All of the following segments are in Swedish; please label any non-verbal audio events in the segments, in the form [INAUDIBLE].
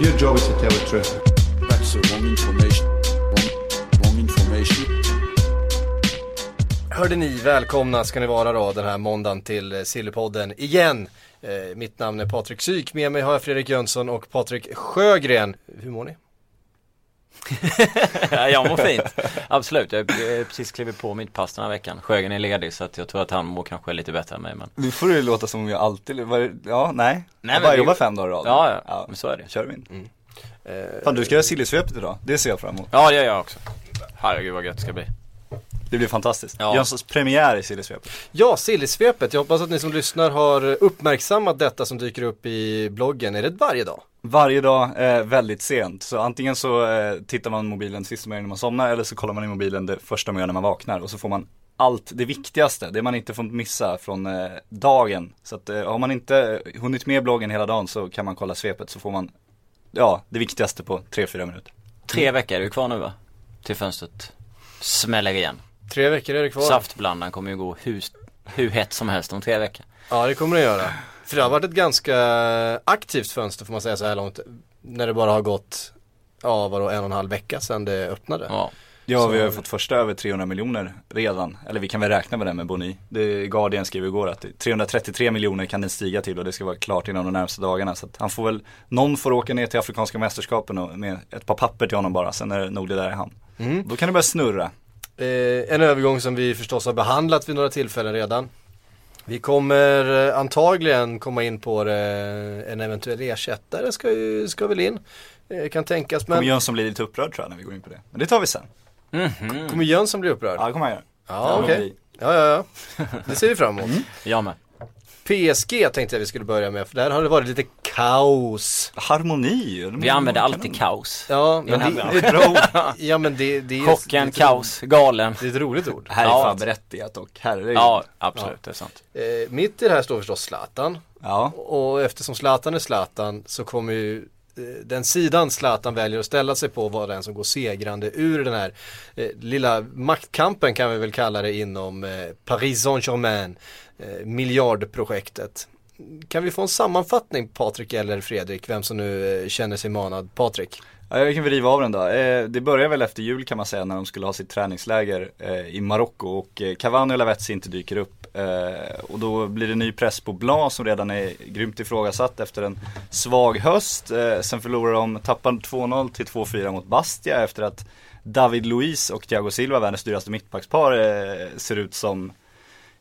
Your job is to tell the truth. That's the wrong information. Wrong, wrong information. Hörde ni, välkomna ska ni vara då den här måndagen till eh, Sillypodden igen. Eh, mitt namn är Patrik Syk, med mig har jag Fredrik Jönsson och Patrik Sjögren. Hur mår ni? Ja, [LAUGHS] jag mår fint. Absolut, jag har precis klivit på mitt pass den här veckan. Sjögren är ledig så att jag tror att han mår kanske lite bättre än mig men Nu får det låta som om jag alltid, var, ja nej, Nej, jag men bara vi- jobbar fem dagar i rad Ja, ja, men så är det. Kör vi in Eh, Fan du ska göra sillysvepet idag, det ser jag fram emot Ja det gör jag också. Herregud vad gött det ska bli. Det blir fantastiskt, Ja. Jönssons premiär i sillysvepet Ja, Sillysvepet. Jag hoppas att ni som lyssnar har uppmärksammat detta som dyker upp i bloggen. Är det varje dag? Varje dag, eh, väldigt sent, så antingen så eh, tittar man mobilen sista man gör när man somnar eller så kollar man i mobilen det första man gör när man vaknar och så får man allt det viktigaste, det man inte får missa från eh, dagen. Så att eh, har man inte hunnit med bloggen hela dagen så kan man kolla svepet så får man, ja, det viktigaste på 3-4 minuter. Tre veckor är det kvar nu va? Till fönstret smäller igen. Tre veckor är det kvar. Saftblandaren kommer ju gå hur, hur hett som helst om tre veckor. Ja, det kommer det göra. För det har varit ett ganska aktivt fönster får man säga så här långt. När det bara har gått, ja vadå, en och en halv vecka sedan det öppnade. Ja. Ja, Så vi har fått första över 300 miljoner redan. Eller vi kan väl räkna med det med Boni. Det Guardian skrev igår att 333 miljoner kan den stiga till och det ska vara klart inom de närmaste dagarna. Så att han får väl, någon får åka ner till Afrikanska mästerskapen och med ett par papper till honom bara. Sen är det nog det där i hamn. Mm. Då kan det börja snurra. Eh, en övergång som vi förstås har behandlat vid några tillfällen redan. Vi kommer eh, antagligen komma in på det, en eventuell ersättare ska, ju, ska väl in. Eh, kan tänkas Kommer men Jönsson bli lite upprörd tror jag när vi går in på det. Men det tar vi sen. Mhm. kommer Jönsson bli upprörd? Ja, det kommer han göra. Ja, Det okej. kommer bli. Ja, ja, ja. Det ser vi fram emot. Jag med. PSG tänkte jag vi skulle börja med, för där har det varit lite kaos. Harmoni. Vi använder kanon. alltid kaos. Ja, men det, det. [LAUGHS] Ja, men det, det är Chocken, ett kaos, galen. Det är ett roligt ord. Här är Ja. fan berättigat och herregud. Ja, absolut, det är sant. Eh, mitt i det här står förstås Zlatan. Ja. Och eftersom Zlatan är Zlatan så kommer ju eh, den sidan Zlatan väljer att ställa sig på vara den som går segrande ur den här eh, lilla maktkampen kan vi väl kalla det inom eh, Paris Saint-Germain, eh, miljardprojektet. Kan vi få en sammanfattning Patrik eller Fredrik, vem som nu eh, känner sig manad? Patrik? Ja, jag kan väl riva av den då. Eh, det börjar väl efter jul kan man säga när de skulle ha sitt träningsläger eh, i Marocko och Cavani och Lavetzi inte dyker upp. Och då blir det ny press på Blanc som redan är grymt ifrågasatt efter en svag höst. Sen förlorar de, tappar 2-0 till 2-4 mot Bastia efter att David Luiz och Thiago Silva, världens dyraste mittbackspar, ser ut som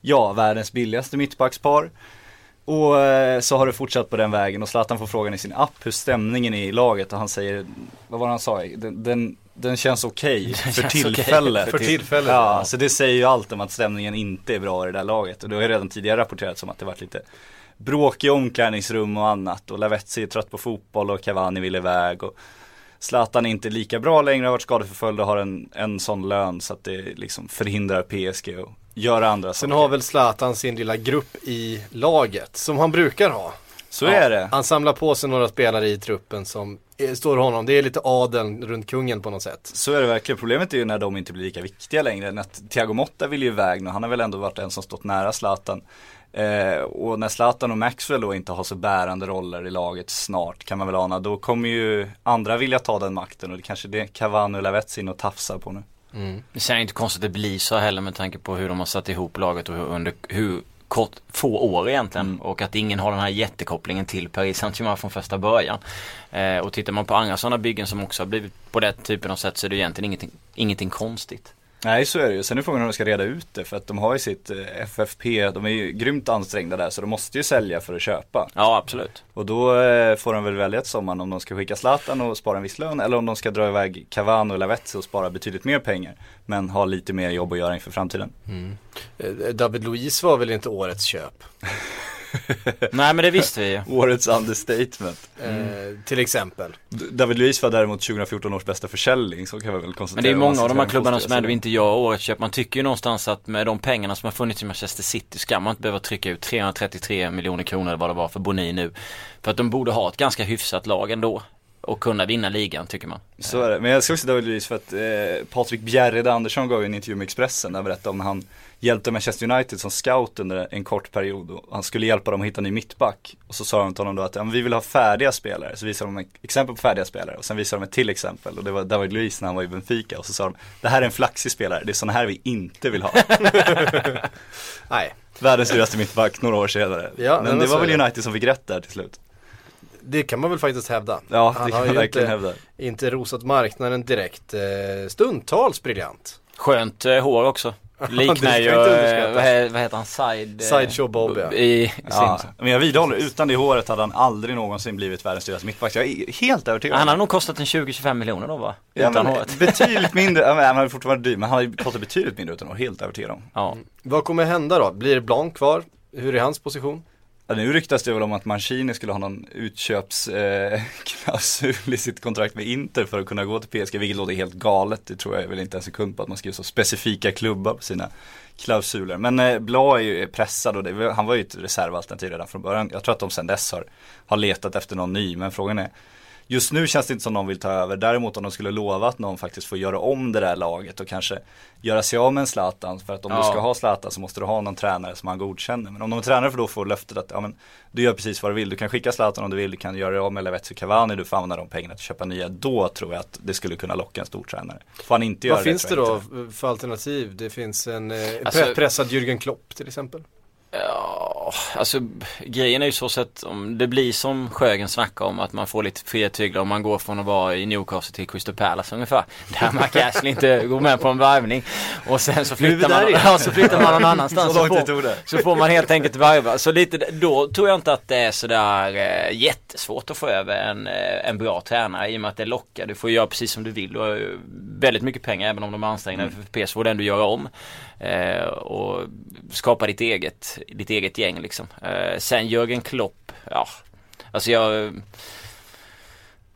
ja, världens billigaste mittbackspar. Och eh, så har det fortsatt på den vägen och Zlatan får frågan i sin app hur stämningen är i laget och han säger, vad var det han sa? Den, den, den känns okej för känns okej tillfället. för tillfället, Ja, ja. så det säger ju allt om att stämningen inte är bra i det där laget. Och det har ju redan tidigare rapporterats om att det varit lite bråk i omklädningsrum och annat. Och Lavetzi är trött på fotboll och Cavani vill iväg. Och Zlatan är inte lika bra längre, har varit skadeförföljd och har en, en sån lön så att det liksom förhindrar PSG att göra andra Sen saker. har väl Zlatan sin lilla grupp i laget, som han brukar ha. Så är det. Han samlar på sig några spelare i truppen som står honom, det är lite adeln runt kungen på något sätt. Så är det verkligen. Problemet är ju när de inte blir lika viktiga längre. När Thiago Motta vill ju iväg nu. Han har väl ändå varit den som stått nära Zlatan. Eh, och när Zlatan och Maxwell då inte har så bärande roller i laget snart kan man väl ana. Då kommer ju andra vilja ta den makten och det kanske det Cavani och Lavetzi in och tafsar på nu. Det är inte konstigt att det blir så heller med tanke på hur de har satt ihop laget och hur, under hur kort, få år egentligen och att ingen har den här jättekopplingen till Paris Saint-Germain från första början. Eh, och tittar man på andra sådana byggen som också har blivit på den typen av sätt så är det egentligen ingenting, ingenting konstigt. Nej så är det ju. Sen är frågan hur de ska reda ut det för att de har ju sitt eh, FFP, de är ju grymt ansträngda där så de måste ju sälja för att köpa. Ja absolut. Och då eh, får de väl välja ett sommaren om de ska skicka Zlatan och spara en viss lön eller om de ska dra iväg Cavani och Lavetzi och spara betydligt mer pengar. Men ha lite mer jobb att göra inför framtiden. Eh, David Luiz var väl inte årets köp? [LAUGHS] [LAUGHS] Nej men det visste vi ju. Årets understatement. Eh, till exempel. David Luiz var däremot 2014 års bästa försäljning, så kan vi väl konstatera. Men det är många av de här klubbarna som ändå inte gör årets köp. Man tycker ju någonstans att med de pengarna som har funnits i Manchester City ska man inte behöva trycka ut 333 miljoner kronor eller vad det var för Boni nu. För att de borde ha ett ganska hyfsat lag ändå. Och kunna vinna ligan tycker man. Så är det, men jag ska också David Luiz för att eh, Patrik Bjärred Andersson gav ju en intervju med Expressen där han berättade om när han hjälpte Manchester United som scout under en kort period och han skulle hjälpa dem att hitta en ny mittback. Och så sa de till honom då att ja, men vi vill ha färdiga spelare, så visade de ett exempel på färdiga spelare och sen visade de ett till exempel och det var David Luiz när han var i Benfica och så sa de det här är en flaxig spelare, det är sådana här vi inte vill ha. [LAUGHS] Nej, Världens dyraste mittback några år senare. Ja, men men det var väl. United som fick rätt där till slut. det kan man väl faktiskt hävda. Ja, Han har ju verkligen inte- hävda. Inte rosat marknaden direkt. Eh, stundtals briljant. Skönt eh, hår också. Liknar ju, vad, he- vad heter han, Side? eh, Sideshow Bob, ja. I Ja, men jag vidhåller, utan det håret hade han aldrig någonsin blivit världens dyraste mittback. Jag är helt övertygad. Han hade nog kostat en 20-25 miljoner då va? Ja, Utan men håret. betydligt [LAUGHS] mindre, han hade fortfarande dyr, men han hade kostat betydligt mindre utan vara helt övertygad om. Ja. Vad kommer hända då? Blir Blanc kvar? Hur är hans position? Ja, nu ryktas det väl om att Mancini skulle ha någon utköpsklausul eh, [LAUGHS] i sitt kontrakt med Inter för att kunna gå till PSG, vilket låter helt galet. Det tror jag väl inte en sekund på att man skriver så specifika klubbar på sina klausuler. Men eh, Bla är ju pressad och det, han var ju ett reservalternativ redan från början. Jag tror att de sedan dess har, har letat efter någon ny, men frågan är Just nu känns det inte som någon vill ta över. Däremot om de skulle lova att någon faktiskt får göra om det där laget och kanske göra sig av med en Zlatan. För att om Ja. du ska ha Zlatan så måste du ha någon tränare som han godkänner. Men om de tränare får då får löftet att ja, men, du gör precis vad du vill. Du kan skicka Zlatan om du vill. Du kan göra dig av med Lavetzi och Cavani. Du får använda de pengarna till att köpa nya. Då tror jag att det skulle kunna locka en stor tränare. Får han inte göra Vad det finns det då inte. för alternativ? Det finns en eh, Alltså- pre- pressad Jürgen Klopp till exempel. Ja, alltså grejen är ju så sett om det blir som Sjögren snackar om att man får lite fria tyglar om man går från att vara i Newcastle till Crystal Palace ungefär. Där [LAUGHS] Mark Ashley inte går med på en varvning. Och sen så flyttar man, [LAUGHS] ja, så flyttar man någon [LAUGHS] annanstans. Så tid får, så får man helt enkelt varva. Så lite, då tror jag inte att det är sådär eh, jättesvårt att få över en, eh, en bra tränare i och med att det lockar. Du får göra precis som du vill. Du har väldigt mycket pengar även om de är ansträngda Mm. för PS får du göra om. Eh, och skapa ditt eget, ditt eget gäng liksom. Eh, sen Jörgen Klopp, ja. Alltså jag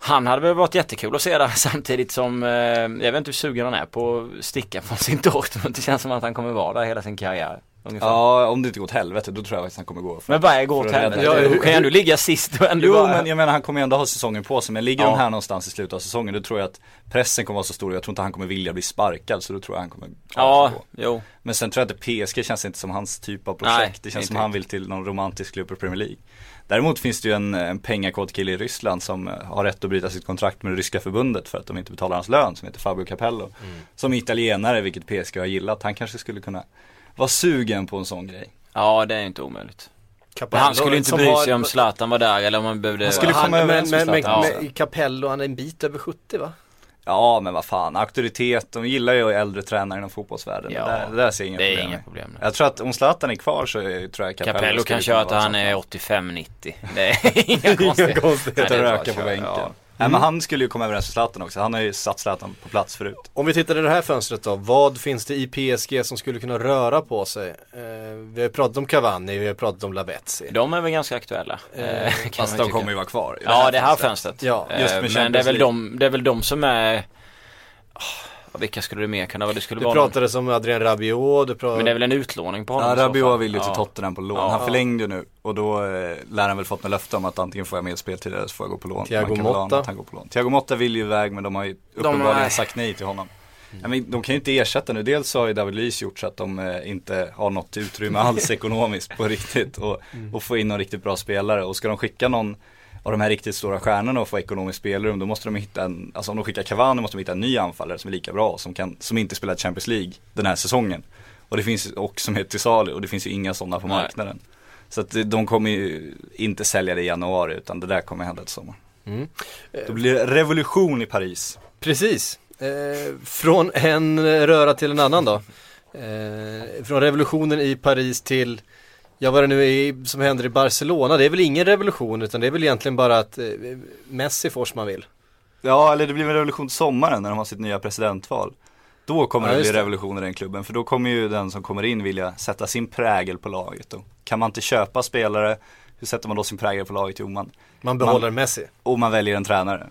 han hade väl varit jättekul att se där [LAUGHS] samtidigt som, eh, jag vet inte hur sugen han är på att sticka från sin Dortmund. Det känns som att han kommer vara där hela sin karriär. Ungefär. Ja, om det inte går åt helvete då tror jag faktiskt han kommer gå. För Men vad är går åt helvete? Ja, hur- kan ju ändå ligga sist och ändå Jo bara- men jag menar han kommer ju ändå ha säsongen på sig men ligger Ja. de här någonstans i slutet av säsongen då tror jag att pressen kommer vara så stor och jag tror inte han kommer vilja bli sparkad så då tror jag han kommer Ja, gå. jo. Men sen tror jag att PSG känns inte som hans typ av Nej, projekt. det känns inte som han vill till någon romantisk klubb i Premier League. Däremot finns det ju en, en pengakåt kille i Ryssland som eh, har rätt att bryta sitt kontrakt med det ryska förbundet för att de inte betalar hans lön som heter Fabio Capello. Som är italienare vilket PSG har gillat. Han kanske skulle kunna vara sugen på en sån grej. Ja, det är inte omöjligt. Men Capello, han skulle inte bry har- sig om Zlatan var där eller om man behövde Han skulle Han, komma överens med men, Zlatan. men, Capello, han är en bit över 70 va? Ja men vad fan, auktoritet, de gillar ju äldre tränare inom fotbollsvärlden. Ja, det, där, det där ser jag inga det är problem inga med. problem. Jag tror att om Zlatan är kvar så är, tror jag Capello, Capello kan köra vara han är 85-90. [LAUGHS] Det är inga konstigheter. konstigheter. Nej, det är röka på att bänken. ja. Nej men han skulle ju komma överens med Zlatan också, han har ju satt Zlatan på plats förut. Om vi tittar i det här fönstret då, vad finns det i PSG som skulle kunna röra på sig? Eh, vi har pratat om Cavani, vi har pratat om Lavetzi. De är väl ganska aktuella. Eh, eh, Fast de kommer ju vara kvar. i Ja, det här fönstret. fönstret. Ja, Eh, just med Men det är, väl de, det är väl de som är oh, Vilka skulle det mer kunna vara? Det skulle Det vara någon, pratades om Adrien Rabiot, det pratades... Men det är väl en utlåning på honom Ja, Rabiot vill ju till Ja. Tottenham på lån. Ja. Han förlängde ju nu och då eh, lär han väl fått något löfte om att antingen får jag mer speltid eller så får jag gå på lån. Thiago Motta. att han går på lån. Thiago Motta vill ju iväg men de har ju uppenbarligen är- sagt nej till honom. Ja, men de kan ju inte ersätta nu. Dels så har ju David Luiz gjort så att de eh, inte har något utrymme [LAUGHS] alls ekonomiskt på riktigt och, och få in någon riktigt bra spelare. Och ska de skicka någon av de här riktigt stora stjärnorna och få ekonomiskt spelrum då måste de hitta en, alltså om de skickar Cavani måste de hitta en ny anfallare som är lika bra som, kan, som inte spelar Champions League den här säsongen. Och det finns och som heter till salu och det finns ju inga sådana på Nej. marknaden. Så att eh, de kommer ju inte sälja det i januari utan det där kommer hända till sommar. Mm. Då blir det revolution i Paris. Precis. Eh, från en röra till en annan då. Eh, från revolutionen i Paris till, ja vad det nu är som händer i Barcelona. Det är väl ingen revolution utan det är väl egentligen bara att eh, Messi får som man vill. Ja, eller det blir en revolution till sommaren när de har sitt nya presidentval. Då kommer Ja, det bli revolution i den klubben. För då kommer ju den som kommer in vilja sätta sin prägel på laget. Och kan man inte köpa spelare, hur sätter man då sin prägel på laget? Jo, man, Man behåller Man- Messi. och man väljer en tränare.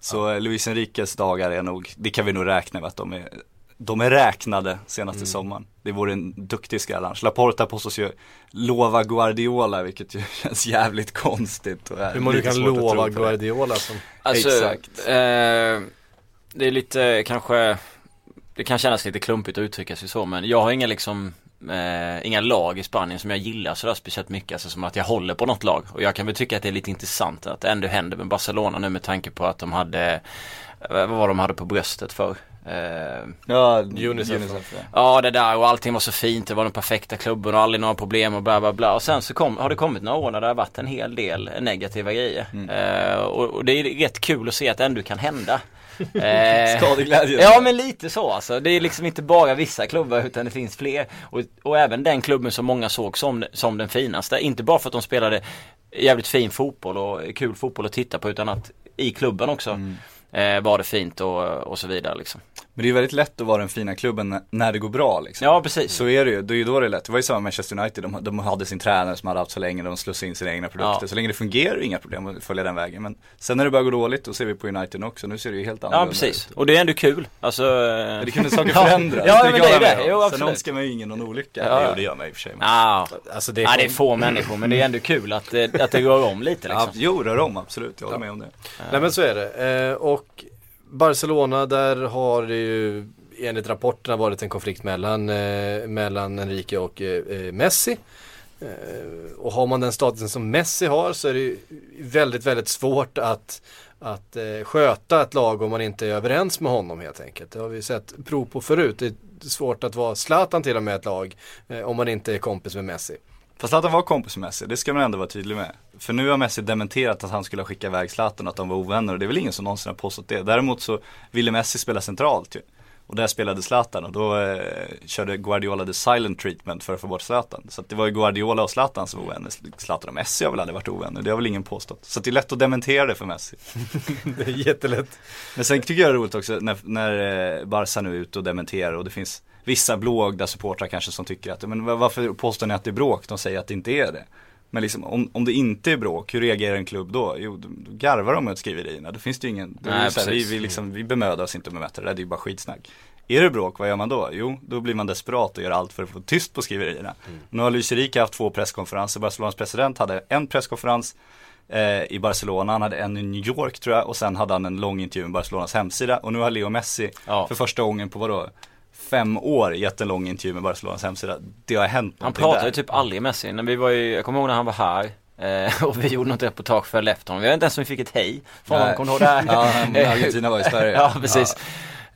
Så ja. Luis Enriques dagar är nog, det kan vi nog räkna med att de är de är räknade senaste Mm. sommaren. Det vore en duktig skall annars. Laporta påstås ju lova Guardiola vilket ju [LAUGHS] känns jävligt konstigt. Och är Hur man kan lova. Guardiola som Alltså, Exakt. eh, det är lite kanske, det kan kännas lite klumpigt att uttrycka sig så men jag har inga liksom Eh, inga lag i Spanien som jag gillar sådär speciellt mycket, alltså som att jag håller på något lag. Och jag kan väl tycka att det är lite intressant att det ändå händer med Barcelona nu med tanke på att de hade, eh, vad var de hade på bröstet för? Eh, Ja, Unicef. ja. Ja det där och allting var så fint, det var den perfekta klubben och aldrig några problem och bla bla bla. Och sen så kom, har det kommit några år när det har varit en hel del negativa grejer. Eh, och, och det är rätt kul att se att det ändå kan hända. [LAUGHS] Eh, Skadeglädje. Ja men lite så alltså. Det är liksom inte bara vissa klubbar utan det finns fler. Och, och även den klubben som många såg som, som den finaste. Inte bara för att de spelade jävligt fin fotboll och kul fotboll att titta på utan att i klubben också eh, Eh, var det fint och, och så vidare liksom. Men det är ju väldigt lätt att vara den fina klubben när- det går bra liksom. Ja precis. Så är det ju, det är ju då det är lätt. Det var ju samma med Manchester United, de, de hade sin tränare som hade haft så länge, de slussade in sina egna produkter. Ja. Så länge det fungerar inga problem att följa den vägen. Men sen när det börjar gå dåligt, då ser vi på United också, nu ser det ju helt Ja annorlunda precis. ut. Och det är ändå kul. Alltså, eh, Men det kunde saker [LAUGHS] Ja. förändras. Ja, kan men det är det. Jo, Sen absolut. önskar man ju ingen någon olycka. Ja. Jo, det gör man i och för sig. Men... Ja, Alltså det är, ja, det är få människor men det är ändå kul att, det- att det rör om lite Ja, liksom. jo, rör om absolut, jag håller med om det. Nej men så är det. Eh, och Barcelona där har det ju enligt rapporterna varit en konflikt mellan, eh, mellan Enrique och eh, eh, Messi. Eh, och har man den statusen som Messi har så är det ju väldigt, väldigt svårt att, att eh, sköta ett lag om man inte är överens med honom helt enkelt. Det har vi sett prov på förut. Det är svårt att vara Zlatan till och med ett lag eh, om man inte är kompis med Messi. Fast att han var kompis med Messi, det ska man ändå vara tydlig med. För nu har Messi dementerat att han skulle ha skickat iväg Zlatan och att de var ovänner och det är väl ingen som någonsin har påstått det. Däremot så ville Messi spela centralt ju. Och där spelade Zlatan och då eh, körde Guardiola the silent treatment för att få bort Zlatan. Så det var ju Guardiola och Zlatan som var ovänner. Zlatan och Messi har väl aldrig varit ovänner, det har väl ingen påstått. Så det är lätt att dementera det för Messi. [LAUGHS] Det är jättelätt. Men sen tycker jag det är roligt också när, när eh, Barca nu är ute och dementerar och det finns vissa blågda supportrar kanske som tycker att, men va- varför påstår ni att det är bråk? De säger att det inte är det. Men liksom, om, om det inte är bråk, hur reagerar en klubb då? Jo, då garvar de åt skriverierna. Då finns det ju ingen, Nej, här, vi, precis. vi, liksom, vi bemödar oss inte om att mäta det där, det är ju bara skitsnack. Är det bråk, vad gör man då? Jo, då blir man desperat och gör allt för att få tyst på skriverierna. Nu har Luis Enrique haft två presskonferenser, Barcelonas president hade en presskonferens eh, i Barcelona, han hade en i New York tror jag och sen hade han en lång intervju med Barcelonas hemsida och nu har Leo Messi Ja. för första gången på vadå? Fem år gett en lång intervju med Barcelonas hemsida. Det har hänt Han där. ju typ aldrig med Messi. När vi var ju, jag kommer ihåg när han var här. Eh, [LAUGHS] och vi gjorde något reportage för honom. Vi vet inte ens om vi fick ett hej från honom, kommer du ihåg det? Ja, han- Argentina var i Sverige. [LAUGHS] ja, precis. Ja,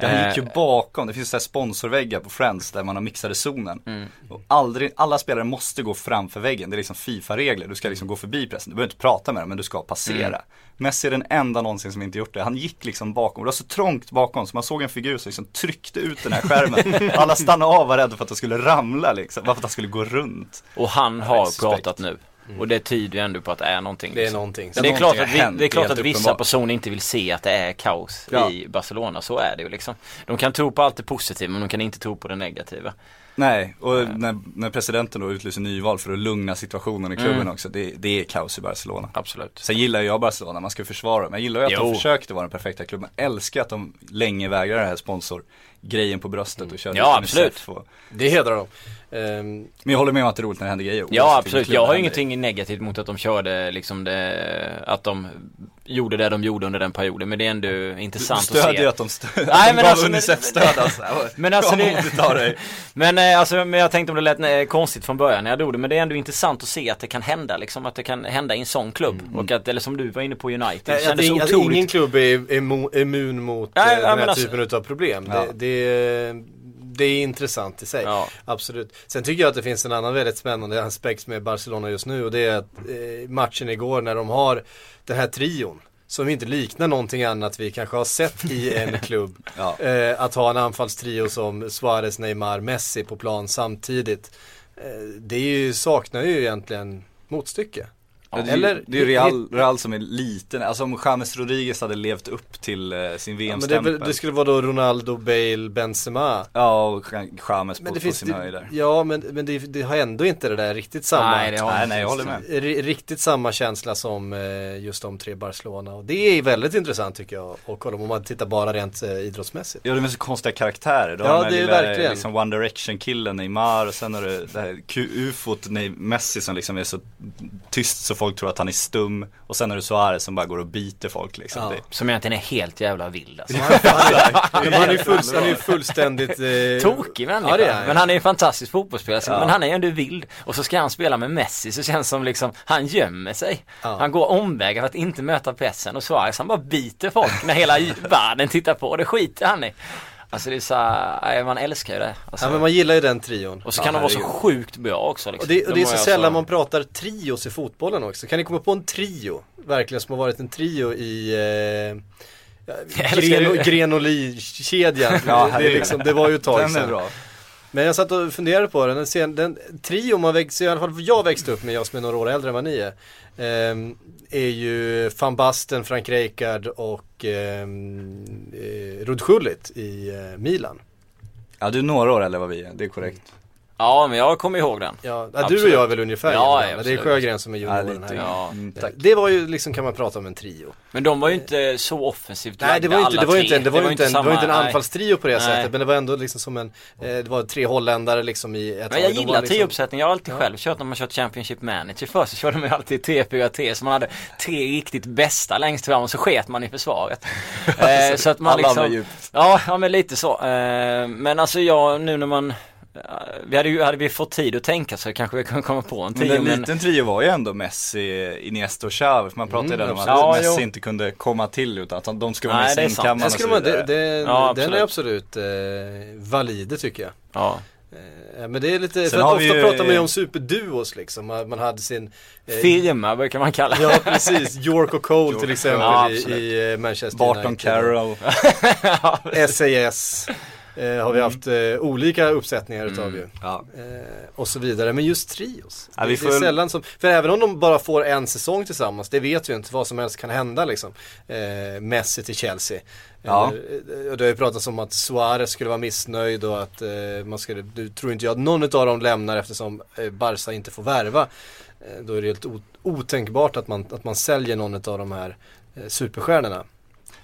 han gick ju Eh, bakom, det finns så här sponsorväggar på Friends där man har mixade zonen. Mm. Och aldrig, alla spelare måste gå framför väggen, det är liksom Fifa-regler. Du ska liksom gå förbi pressen, du behöver inte prata med dem men du ska passera. Mm. Messi är den enda någonsin som inte gjort det. Han gick liksom bakom, det var så trångt bakom så man såg en figur som liksom tryckte ut den här skärmen. [LAUGHS] Alla stannade av och var rädda för att det skulle ramla liksom, bara för att han skulle gå runt. Och han har pratat nu. Och det tyder ju ändå på att det är någonting. Det är liksom. någonting. Det är Någonting klart att, vi, det är klart att vissa uppenbart. personer inte vill se att det är kaos Ja. i Barcelona. Så är det ju liksom. De kan tro på allt det positiva men de kan inte tro på det negativa. Nej, och när, när presidenten då utlyser nyval för att lugna situationen i klubben Mm. också, det, det är kaos i Barcelona. Absolut. Sen gillar jag Barcelona, man ska försvara dem. Jag gillar ju att Jo. de försökte vara den perfekta klubben. Jag älskar att de länge vägrar den här sponsorgrejen på bröstet och körde Ja, absolut. Och, Det hedrar dem. Ehm, men jag håller med om att det är roligt när det händer grejer. Ja absolut, jag det har ingenting negativt mot att de körde liksom det, att de gjorde det de gjorde under den perioden. Men det är ändå Du intressant att stödjer se. att de, stö- Nej, att de men gav alltså, Unicef men- stöd [LAUGHS] alltså. Men alltså det- dig. [LAUGHS] Men eh, alltså, men jag tänkte om det lät eh, konstigt från början när jag drog det. Men det är ändå intressant att se att det kan hända liksom. Att det kan hända i en sån klubb. Och att, eller som du var inne på United. Det Nej, att, kändes ing, att otroligt. ingen klubb är immun, mot Nej, eh, den men här alltså- typen av problem. Ja. Det, det, det är intressant i sig. Ja. Absolut. Sen tycker jag att det finns en annan väldigt spännande aspekt med Barcelona just nu och det är att eh, matchen igår när de har den här trion som inte liknar någonting annat vi kanske har sett i en [LAUGHS] klubb. Ja. Eh, att ha en anfallstrio som Suarez, Neymar, Messi på plan samtidigt. Eh, det ju, saknar ju egentligen motstycke. Ja, det, Eller- det är ju Real, Real som är liten, alltså om James Rodriguez hade levt upp till eh, sin Ja, men det, VM-stämpel det skulle vara då Ronaldo, Bale, Benzema. Ja, och James Men på, det på finns, sin höjd där ja men, men det, det har ändå inte det där riktigt samma Nej, det har Nej, nej, jag håller med. ri- Riktigt samma känsla som eh, just de tre Barcelona och det är väldigt intressant tycker jag att kolla om man tittar bara rent eh, idrottsmässigt. Ja, de är så konstiga karaktärer. Du Ja, den det är lilla, verkligen. liksom One Direction-killen Neymar och sen har du det här ufot Messi som liksom är så tyst så folk tror att han är stum. Och sen har du Suarez som bara går och biter folk liksom. Ja. Det, Som egentligen är helt jävla vild alltså. [LAUGHS] Han är ju full, han är ju fullständigt eh, Tokig människa. Ja, det är. Men han är en fantastisk fotbollsspelare. Ja. Men han är ju ändå vild. Och så ska han spela med Messi så känns det som liksom, han gömmer sig. Ja. Han går omvägar för att inte möta pressen. Och Suarez han bara biter folk när hela [LAUGHS] världen tittar på. Det skiter han i. Alltså det är så här, man älskar ju det. Alltså. Ja men man gillar ju den trion. Och så kan de vara så sjukt bra också liksom. Och det, och det är De så har ju sällan alltså- man pratar trios i fotbollen också. Kan ni komma på en trio, verkligen, som har varit en trio i eh, [LAUGHS] ja, det. Grenoli-kedjan. [LAUGHS] Ja, det, är herregud. liksom, det var ju ett tag är sedan. Men jag satt och funderade på den, den, den trio man växte, i alla fall jag växte upp med, jag som är några år äldre än vad ni är. ehm, är ju Van Basten, Frank Rijkaard och ehm, eh, Rud Schullit i eh, Milan. Ja, du är några år äldre än vad vi är, det är korrekt. Ja men jag kommer ihåg den. Ja, ja, du Absolut. och jag är väl ungefär Ja, jämngamla. Det är. Sjögren som är Ja, junioren lite. här. Ja. Mm, tack. Det var ju liksom kan man prata om en trio. Men de var ju inte så offensivt Nej det var ju inte, alla det var inte, det var inte, en, det var inte en anfallstrio på det Nej. sättet men det var ändå liksom som en, eh, det var tre holländare liksom i ett Men jag gillar liksom, triouppsättning, jag har alltid själv kört när man kört Championship Manager först så körde man ju alltid 3-4-3 så man hade tre riktigt bästa längst fram och så sket man i försvaret. [LAUGHS] eh, så att man Alla liksom, djupt. ja, ja men lite så. Eh, men alltså jag nu när man vi hade ju, hade vi fått tid att tänka så kanske vi kunde komma på en Men tio en men, liten trio var ju ändå Messi, Iniesta och Xavi. För man pratade Mm, ju där om att. Ja, Messi jo. inte kunde komma till utan att de skulle vara med det i sin sant. kammare Den, och så man, det, vidare. det, Ja, den är absolut eh, valide tycker jag. ja. Eh, men det är lite, Sen för ofta ju- pratar man ju om superduos liksom. Man hade sin eh, Firma brukar man kalla Ja precis, York och Cole York till exempel Cole. i, Ja, i eh, Manchester Barton United. Carroll. [LAUGHS] SAS eh, har vi haft eh, olika uppsättningar utav ju. Ja. Eh, och så vidare, men just trios. Ja, vi det, får det är sällan som, för även om de bara får en säsong tillsammans, det vet vi ju inte, vad som helst kan hända liksom. Eh, Messi till Chelsea. Ja. Eller, eh, och det har ju pratats om att Suarez skulle vara missnöjd och att eh, man skulle, du tror inte jag att någon av dem lämnar eftersom Barca inte får värva. Då är det helt otänkbart att man, att man säljer någon av de här superstjärnorna.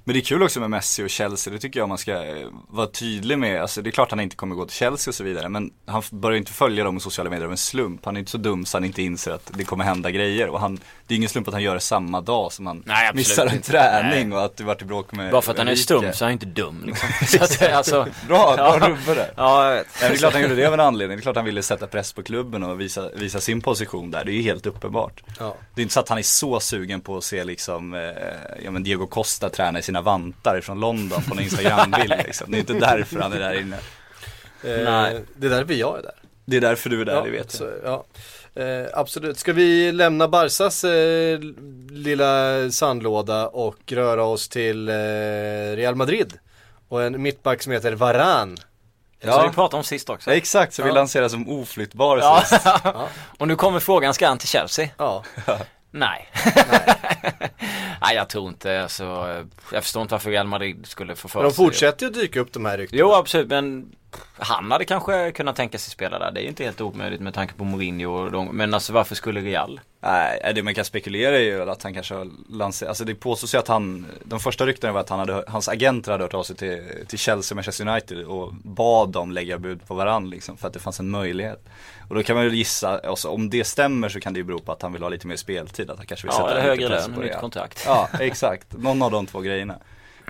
Men det är kul också med Messi och Chelsea, det tycker jag man ska eh, vara tydlig med. Alltså det är klart han inte kommer gå till Chelsea och så vidare, men han börjar inte följa dem i sociala medier av en slump. Han är inte så dum så han inte inser att det kommer hända grejer. Och han, det är ingen slump att han gör det samma dag som han Nej, missar en träning och att det vart i bråk med Bara för att han är stum så är han inte dum liksom. [LAUGHS] [LAUGHS] så att, alltså, [LAUGHS] Bra, bra Ja. rubbe där. ja jag vet. Det är klart han gjorde det av en anledning. Det är klart han ville sätta press på klubben och visa, visa sin position där. Det är ju helt uppenbart. Ja. Det är inte så att han är så sugen på att se liksom, eh, ja men Diego Costa träna i sina vantar från London på en Instagram-bild [LAUGHS] liksom. Det är inte därför han är där inne. Eh, Nej. Det är därför jag är där. Det är därför du är där, ja, det vet så, jag. ja. Eh, absolut. Ska vi lämna Barsas eh, lilla sandlåda och röra oss till eh, Real Madrid? Och en mittback som heter Varan. Så vi pratade om sist också. Ja, exakt, så vi Ja. lanseras som oflyttbar Ja. sist. [LAUGHS] Och nu kommer frågan, ska han till Chelsea? Ja, [LAUGHS] Nej. [LAUGHS] Nej jag tror inte, alltså, jag förstår inte varför Real Madrid skulle få för men de fortsätter ju att dyka upp de här ryktena. Jo absolut men han hade kanske kunnat tänka sig spela där. Det är ju inte helt omöjligt med tanke på Mourinho och de, Men alltså varför skulle Real? Nej, det man kan spekulera är ju att han kanske har lanserat, alltså det påstås ju att han, de första ryktena var att han hade, hans agenter hade hört av sig till, till Chelsea och Manchester United och bad dem lägga bud på varandra liksom för att det fanns en möjlighet. Och då kan man ju gissa, alltså, om det stämmer så kan det ju bero på att han vill ha lite mer speltid, att han kanske vill Ja sätta högre lön, på nytt kontrakt. Ja, exakt. Någon av de två grejerna.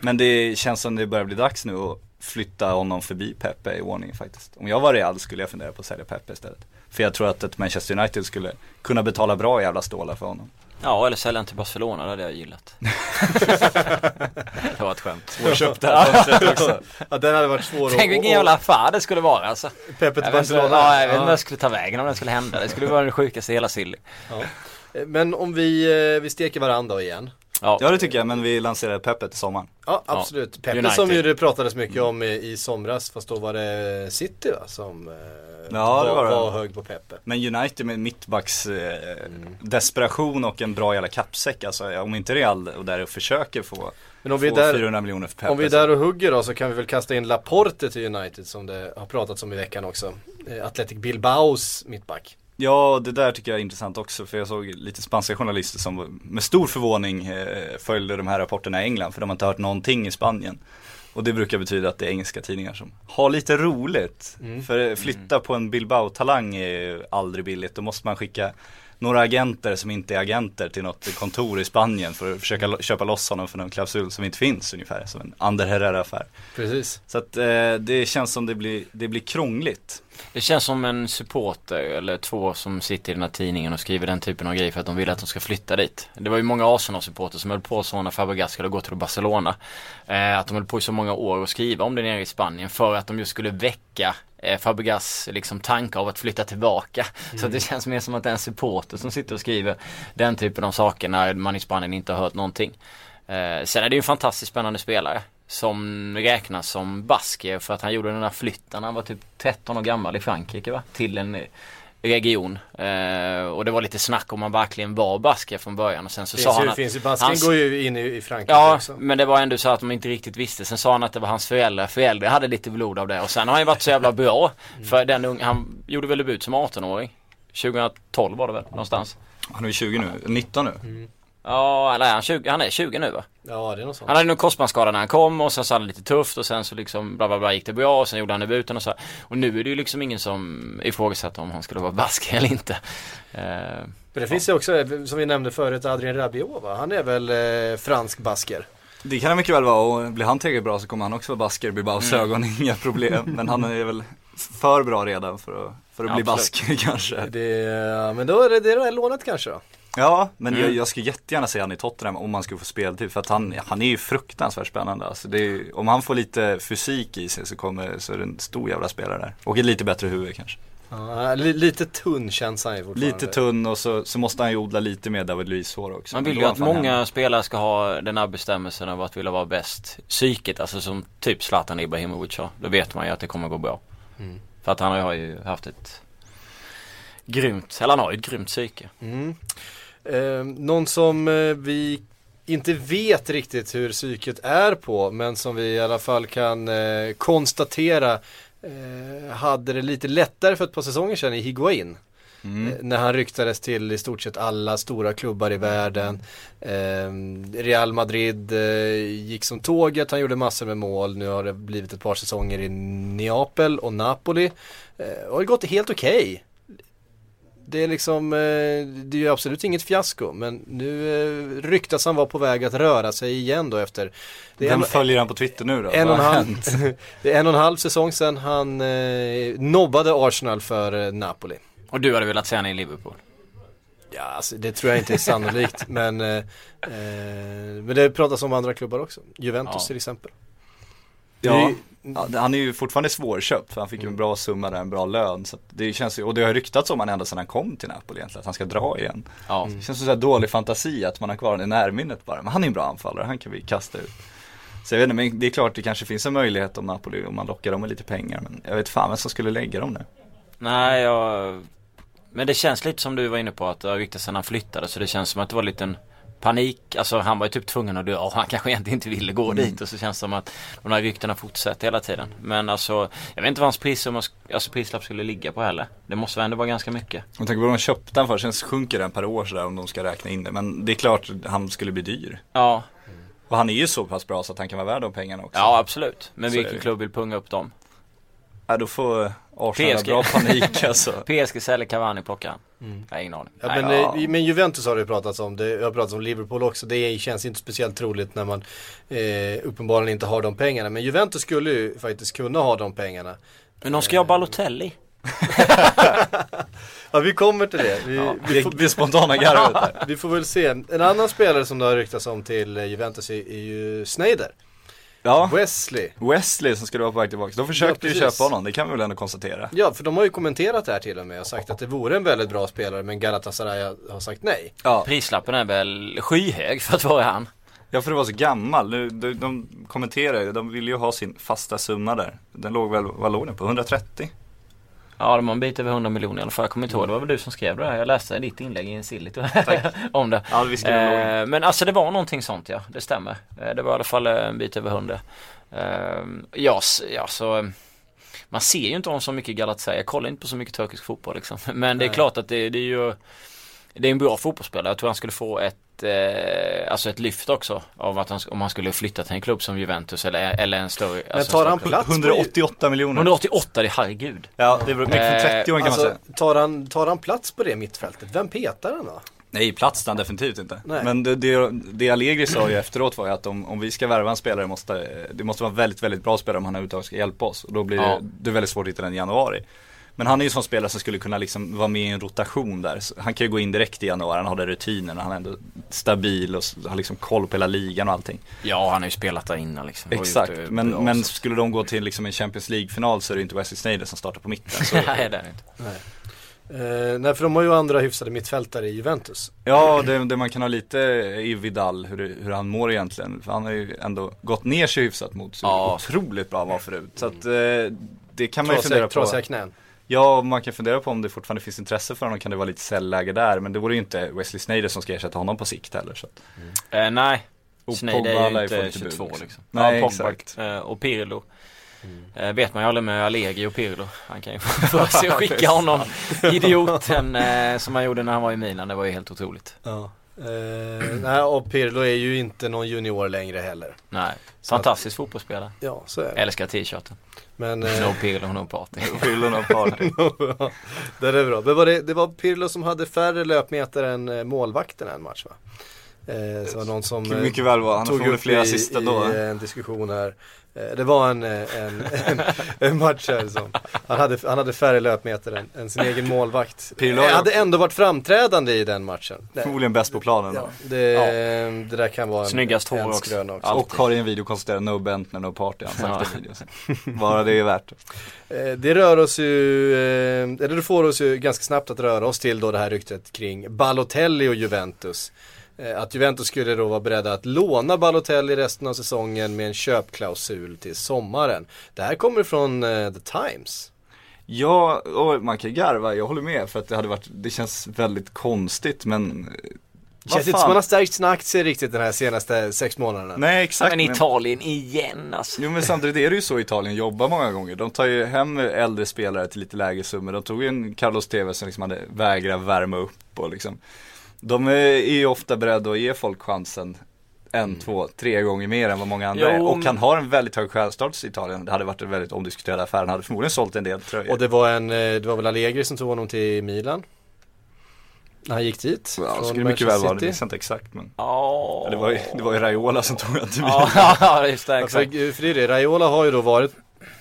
Men det känns som det börjar bli dags nu att flytta honom förbi Pepe i ordningen faktiskt. Om jag var Real skulle jag fundera på att sälja Pepe istället. För jag tror att ett Manchester United skulle kunna betala bra jävla stålar för honom. Ja eller sälja till Barcelona, det hade jag gillat. [LAUGHS] det var ett skämt. Svårköpt fönstret också. Ja, den hade varit svår Tänk vilken jävla affär det skulle vara alltså. Pepe Jag till Barcelona. ja, jag vet inte Ja. jag skulle ta vägen om det skulle hända. Det skulle vara det sjukaste i hela Silly. Eh, Men om vi, eh, vi steker varandra igen. Ja, Ja det tycker jag, men vi lanserar Peppe till sommaren. Ja absolut. Peppe United. som ju det pratades mycket om i, i somras fast då var det City va som eh, Ja, det var, var var hög på Peppe. Men United med mittbacks eh, desperation och en bra jävla kappsäck alltså, om inte Real och där och försöker få, Men om vi, är där, 400 miljoner för Peppe om vi är där och hugger då så kan vi väl kasta in Laporte till United som det har pratats om i veckan också. Eh, Athletic Bilbaos mittback. Ja, det där tycker jag är intressant också för jag såg lite spanska journalister som med stor förvåning eh, följde de här rapporterna i England för de har inte hört någonting i Spanien. Och det brukar betyda att det är engelska tidningar som har lite roligt. För eh, flytta på en Bilbao-talang är ju aldrig billigt. Då måste man skicka några agenter som inte är agenter till något kontor i Spanien för att försöka lo- köpa loss honom för någon klausul som inte finns ungefär. Som en Ander Herrera-affär. Precis. Så att eh, det känns som det blir, det blir krångligt. Det känns som en supporter eller två som sitter i den här tidningen och skriver den typen av grejer för att de vill att de ska flytta dit. Det var ju många Arsenal-supporter som höll på så när Fabregas skulle gå till Barcelona. Eh, att de höll på i så många år och skriva om det nere i Spanien för att de just skulle väcka eh, Fabregas liksom tankar av att flytta tillbaka. Så att det känns mer som att det är en supporter som sitter och skriver den typen av saker när man i Spanien inte har hört någonting. Eh, sen är det ju en fantastiskt spännande spelare som räknas som basker för att han gjorde den här flytten. Han var typ 13 år gammal i Frankrike va? Till en region. Eh, och det var lite snack om han verkligen var basker från början och sen så Finns sa ju, han att finns ju, Basken hans- går ju in i, i Frankrike Ja, också. men det var ändå så att de inte riktigt visste. Sen sa han att det var hans föräldrar. Föräldrar hade lite blod av det. Och sen har han ju varit så jävla bra. För den unge, han gjorde väl debut som 18-åring. 2012 var det väl någonstans. Han är ju 20 nu, 19 nu. Ja, eller är han 20? Han är 20 nu va? Ja det är något sånt. Han hade nog korsbandsskada när han kom och sen så hade han lite tufft och sen så liksom bla bla bla gick det bra och sen gjorde han debuten och så. här. Och nu är det ju liksom ingen som ifrågasätter om han skulle vara bask eller inte. Eh, Men det finns ju också, som vi nämnde förut, Adrien Rabiot va? Han är väl eh, fransk basker. Det kan han mycket väl vara och blir han tillräckligt bra så kommer han också vara basker i Bilbaos ögon, inga problem. Men han är väl för bra redan för att, för att Ja, bli absolut. basker [LAUGHS] kanske. Det, ja, men då är det det är lånet kanske då. Ja, men Mm. jag, jag skulle jättegärna se han i Tottenham om han skulle få speltid för att han, han är ju fruktansvärt spännande alltså det är, Om han får lite fysik i sig så kommer, så är det en stor jävla spelare där. Och ett lite bättre huvud kanske. Ja, li, lite tunn känns han ju fortfarande. Lite tunn och så, så måste han ju odla lite mer David Luiz-hår också. man vill ju att många hemma. spelare ska ha den här bestämmelsen av att vilja vara bäst psyket. Alltså som typ Zlatan Ibrahimovic har. Då vet man ju att det kommer gå bra. Mm. För att han har ju haft ett grymt, eller han har ju ett grymt psyke. Mm. Eh, någon som eh, vi inte vet riktigt hur psyket är på men som vi i alla fall kan eh, konstatera eh, hade det lite lättare för ett par säsonger sedan i Higuain. Mm. Eh, När han ryktades till i stort sett alla stora klubbar i världen. Eh, Real Madrid eh, gick som tåget, han gjorde massor med mål. Nu har det blivit ett par säsonger i Neapel och Napoli. Och det har gått helt okej. Det är liksom, eh, det är ju absolut inget fiasko men nu eh, ryktas han vara på väg att röra sig igen då efter det Vem en, följer han på Twitter nu då? en, och en halv, [LAUGHS] det är en och en halv säsong sedan han eh, nobbade Arsenal för Napoli. Och du hade velat se han i Liverpool? Ja, alltså, det tror jag inte är sannolikt [LAUGHS] men, eh, men det pratas om andra klubbar också. Juventus Ja. till exempel. Ja, ja, han är ju fortfarande svårköpt för han fick ju en bra summa där, en bra lön. Så det känns och det har ryktats om han ända sedan han kom till Napoli egentligen, att han ska dra igen. Ja. Det känns som så dålig fantasi att man har kvar honom i närminnet bara. Men han är en bra anfallare, han kan vi kasta ut. Så jag vet inte, men det är klart det kanske finns en möjlighet om Napoli, om man lockar dem med lite pengar. Men jag vet fan vem som skulle lägga dem nu. Nej, jag... Men det känns lite som du var inne på att det har ryktats sen han flyttade så det känns som att det var en panik. Alltså han var ju typ tvungen att dö och han kanske egentligen inte ville gå dit och så känns det som att de här ryktena fortsätter hela tiden. Men alltså, jag vet inte vad hans sk- alltså prislapp skulle ligga på heller. Det måste väl ändå vara ganska mycket. Om tänker på vad de köpte han för, sen sjunker den per år sådär om de ska räkna in det. Men det är klart han skulle bli dyr. Ja, Och han är ju så pass bra så att han kan vara värd de pengarna också. ja absolut. Men Så vilken klubb vill punga upp dem? Ja, då får Arsenal PSG. bra panik alltså. [LAUGHS] PSG säljer Cavani plockar han. Jag har ingen aning. Ja, Nej. men, ja. eh, men Juventus har det pratats om, det har pratats om Liverpool också. Det känns inte speciellt troligt när man eh, uppenbarligen inte har de pengarna. Men Juventus skulle ju faktiskt kunna ha de pengarna. Men de ska ju ha Balotelli. [LAUGHS] Ja vi kommer till det. Vi, Ja, vi, det, får, det är spontana garvet vi får väl se. En annan spelare som det har ryktats om till eh, Juventus är, är ju Sneijder. Ja, Wesley. Wesley som skulle vara på väg tillbaka. De försökte Ja, ju köpa honom, det kan vi väl ändå konstatera. Ja, för de har ju kommenterat det här till och med och sagt att det vore en väldigt bra spelare men Galatasaray har- har sagt nej. Ja, Prislappen är väl skyhög för att vara han. ja för det var så gammal. De, de, de kommenterar ju, de ville ju ha sin fasta summa där. Den låg väl, vad låg den på? 130? Ja, de har en bit över 100 miljoner i alla fall. Jag kommer inte ihåg, det var väl du som skrev det här. Jag läste ditt inlägg i en silligt [LAUGHS] om det. Ja, vi skrev eh, men alltså det var någonting sånt ja, det stämmer. Eh, det var i alla fall eh, en bit över 100. Eh, ja, ja, så eh, man ser ju inte om så mycket Galatasaray. Jag kollar inte på så mycket turkisk fotboll liksom. [LAUGHS] Men det är klart att det, det är ju Det är en bra fotbollsspelare. Jag tror han skulle få ett eh, Alltså ett lyft också av att han, om han skulle flytta till en klubb som Juventus eller, eller en större Men alltså tar en han plats på 188 miljoner. 188, det är herregud. Ja, det beror mycket från Eh, 30 år kan man säga. Alltså, tar han, tar han plats på det mittfältet? Vem petar han då? Nej, plats han definitivt inte. Nej. Men det, det, det Allegri sa ju efteråt var ju att om, om vi ska värva en spelare måste det måste vara väldigt, väldigt bra spelare om han överhuvudtaget ska hjälpa oss. Och då blir Ja. det, det är väldigt svårt att hitta den i januari. Men han är ju en sån spelare som skulle kunna liksom vara med i en rotation där. Så han kan ju gå in direkt i januari, han har den rutinen, han är ändå stabil och har liksom koll på hela ligan och allting. Ja, han har ju spelat där innan liksom. Exakt, det men, men skulle de gå till liksom en Champions League-final så är det inte Wesley Sneijder som startar på mitten. Så, [LAUGHS] Nej, det är det inte. Eh, nej, för de har ju andra hyfsade mittfältare i Juventus. Ja, det, det man kan ha lite i Vidal, hur, hur han mår egentligen. För han har ju ändå gått ner sig hyfsat mot så Ja. otroligt bra han var förut. Så att eh, det kan man ju fundera på. trasiga knän. Ja, man kan fundera på om det fortfarande finns intresse för honom, kan det vara lite säljläge där. Men det vore ju inte Wesley Sneijder som ska ersätta honom på sikt heller. Så att. Eh, nej, Sneijder är ju inte lite bud, 22 liksom. liksom. Nej, ja, exakt. eh, och Pirlo. Eh, vet man ju aldrig med Allegri och Pirlo. Han kan ju [LAUGHS] få se skicka honom, [LAUGHS] idioten eh, som han gjorde när han var i Milan. Det var ju helt otroligt. Ja. Eh, nej, och Pirlo är ju inte någon junior längre heller. Nej, Så att- fantastisk fotbollsspelare. Ja, så är det. Älskar t-shirten. Men, eh, No Pirlo, no party. Fyllon av party. det är bra. Men var det, det var Pirlo som hade färre löpmeter än eh, målvakten en match va? Eh, så var någon som eh, mycket väl vara, han tog upp flera i, sista i då. eh, en diskussion här. Eh, Det var en, eh, en, [LAUGHS] en, en match här som, han hade, han hade färre löpmeter än, än sin egen målvakt. [LAUGHS] Pirlo Eh, hade ändå varit framträdande i den matchen. Förmodligen bäst på planen Ja, då. det, det där kan vara en, Snyggast hår en också. också. Alltid. Och har i en video konstaterat no Bentner, no party, han sagt Ja. videon. [LAUGHS] Bara det är värt. Eh, Det rör oss ju, eh, eller det får oss ju ganska snabbt att röra oss till då det här ryktet kring Balotelli och Juventus. Eh, Att Juventus skulle då vara beredda att låna Balotelli resten av säsongen med en köpklausul till sommaren. Det här kommer från eh, The Times. Ja, och man kan garva, jag håller med för att det hade varit, det känns väldigt konstigt men Det känns inte som man har stärkt sina aktier riktigt den här senaste sex månaderna. Nej exakt. Men Italien igen alltså. Jo men samtidigt är det ju så Italien jobbar många gånger. De tar ju hem äldre spelare till lite lägre summor. De tog ju en Carlos Tevez som liksom hade vägrat värma upp och liksom. De är ju ofta beredda att ge folk chansen en, två, tre gånger mer än vad många andra Mm. Jo, är. Och han har en väldigt hög stjärnstatus i Italien. Det hade varit en väldigt omdiskuterad affär. Han hade förmodligen sålt en del tröjor. Och det var en, eh, det var väl Allegri som tog honom till Milan. När han gick dit. ja, från skulle mycket väl vara, det minns jag inte exakt men. Ja, Ja, det, var ju, det var ju Raiola som tog honom till Milan. Ja, [LAUGHS] just det, Ja, exakt. för, för det är det, Raiola har ju då varit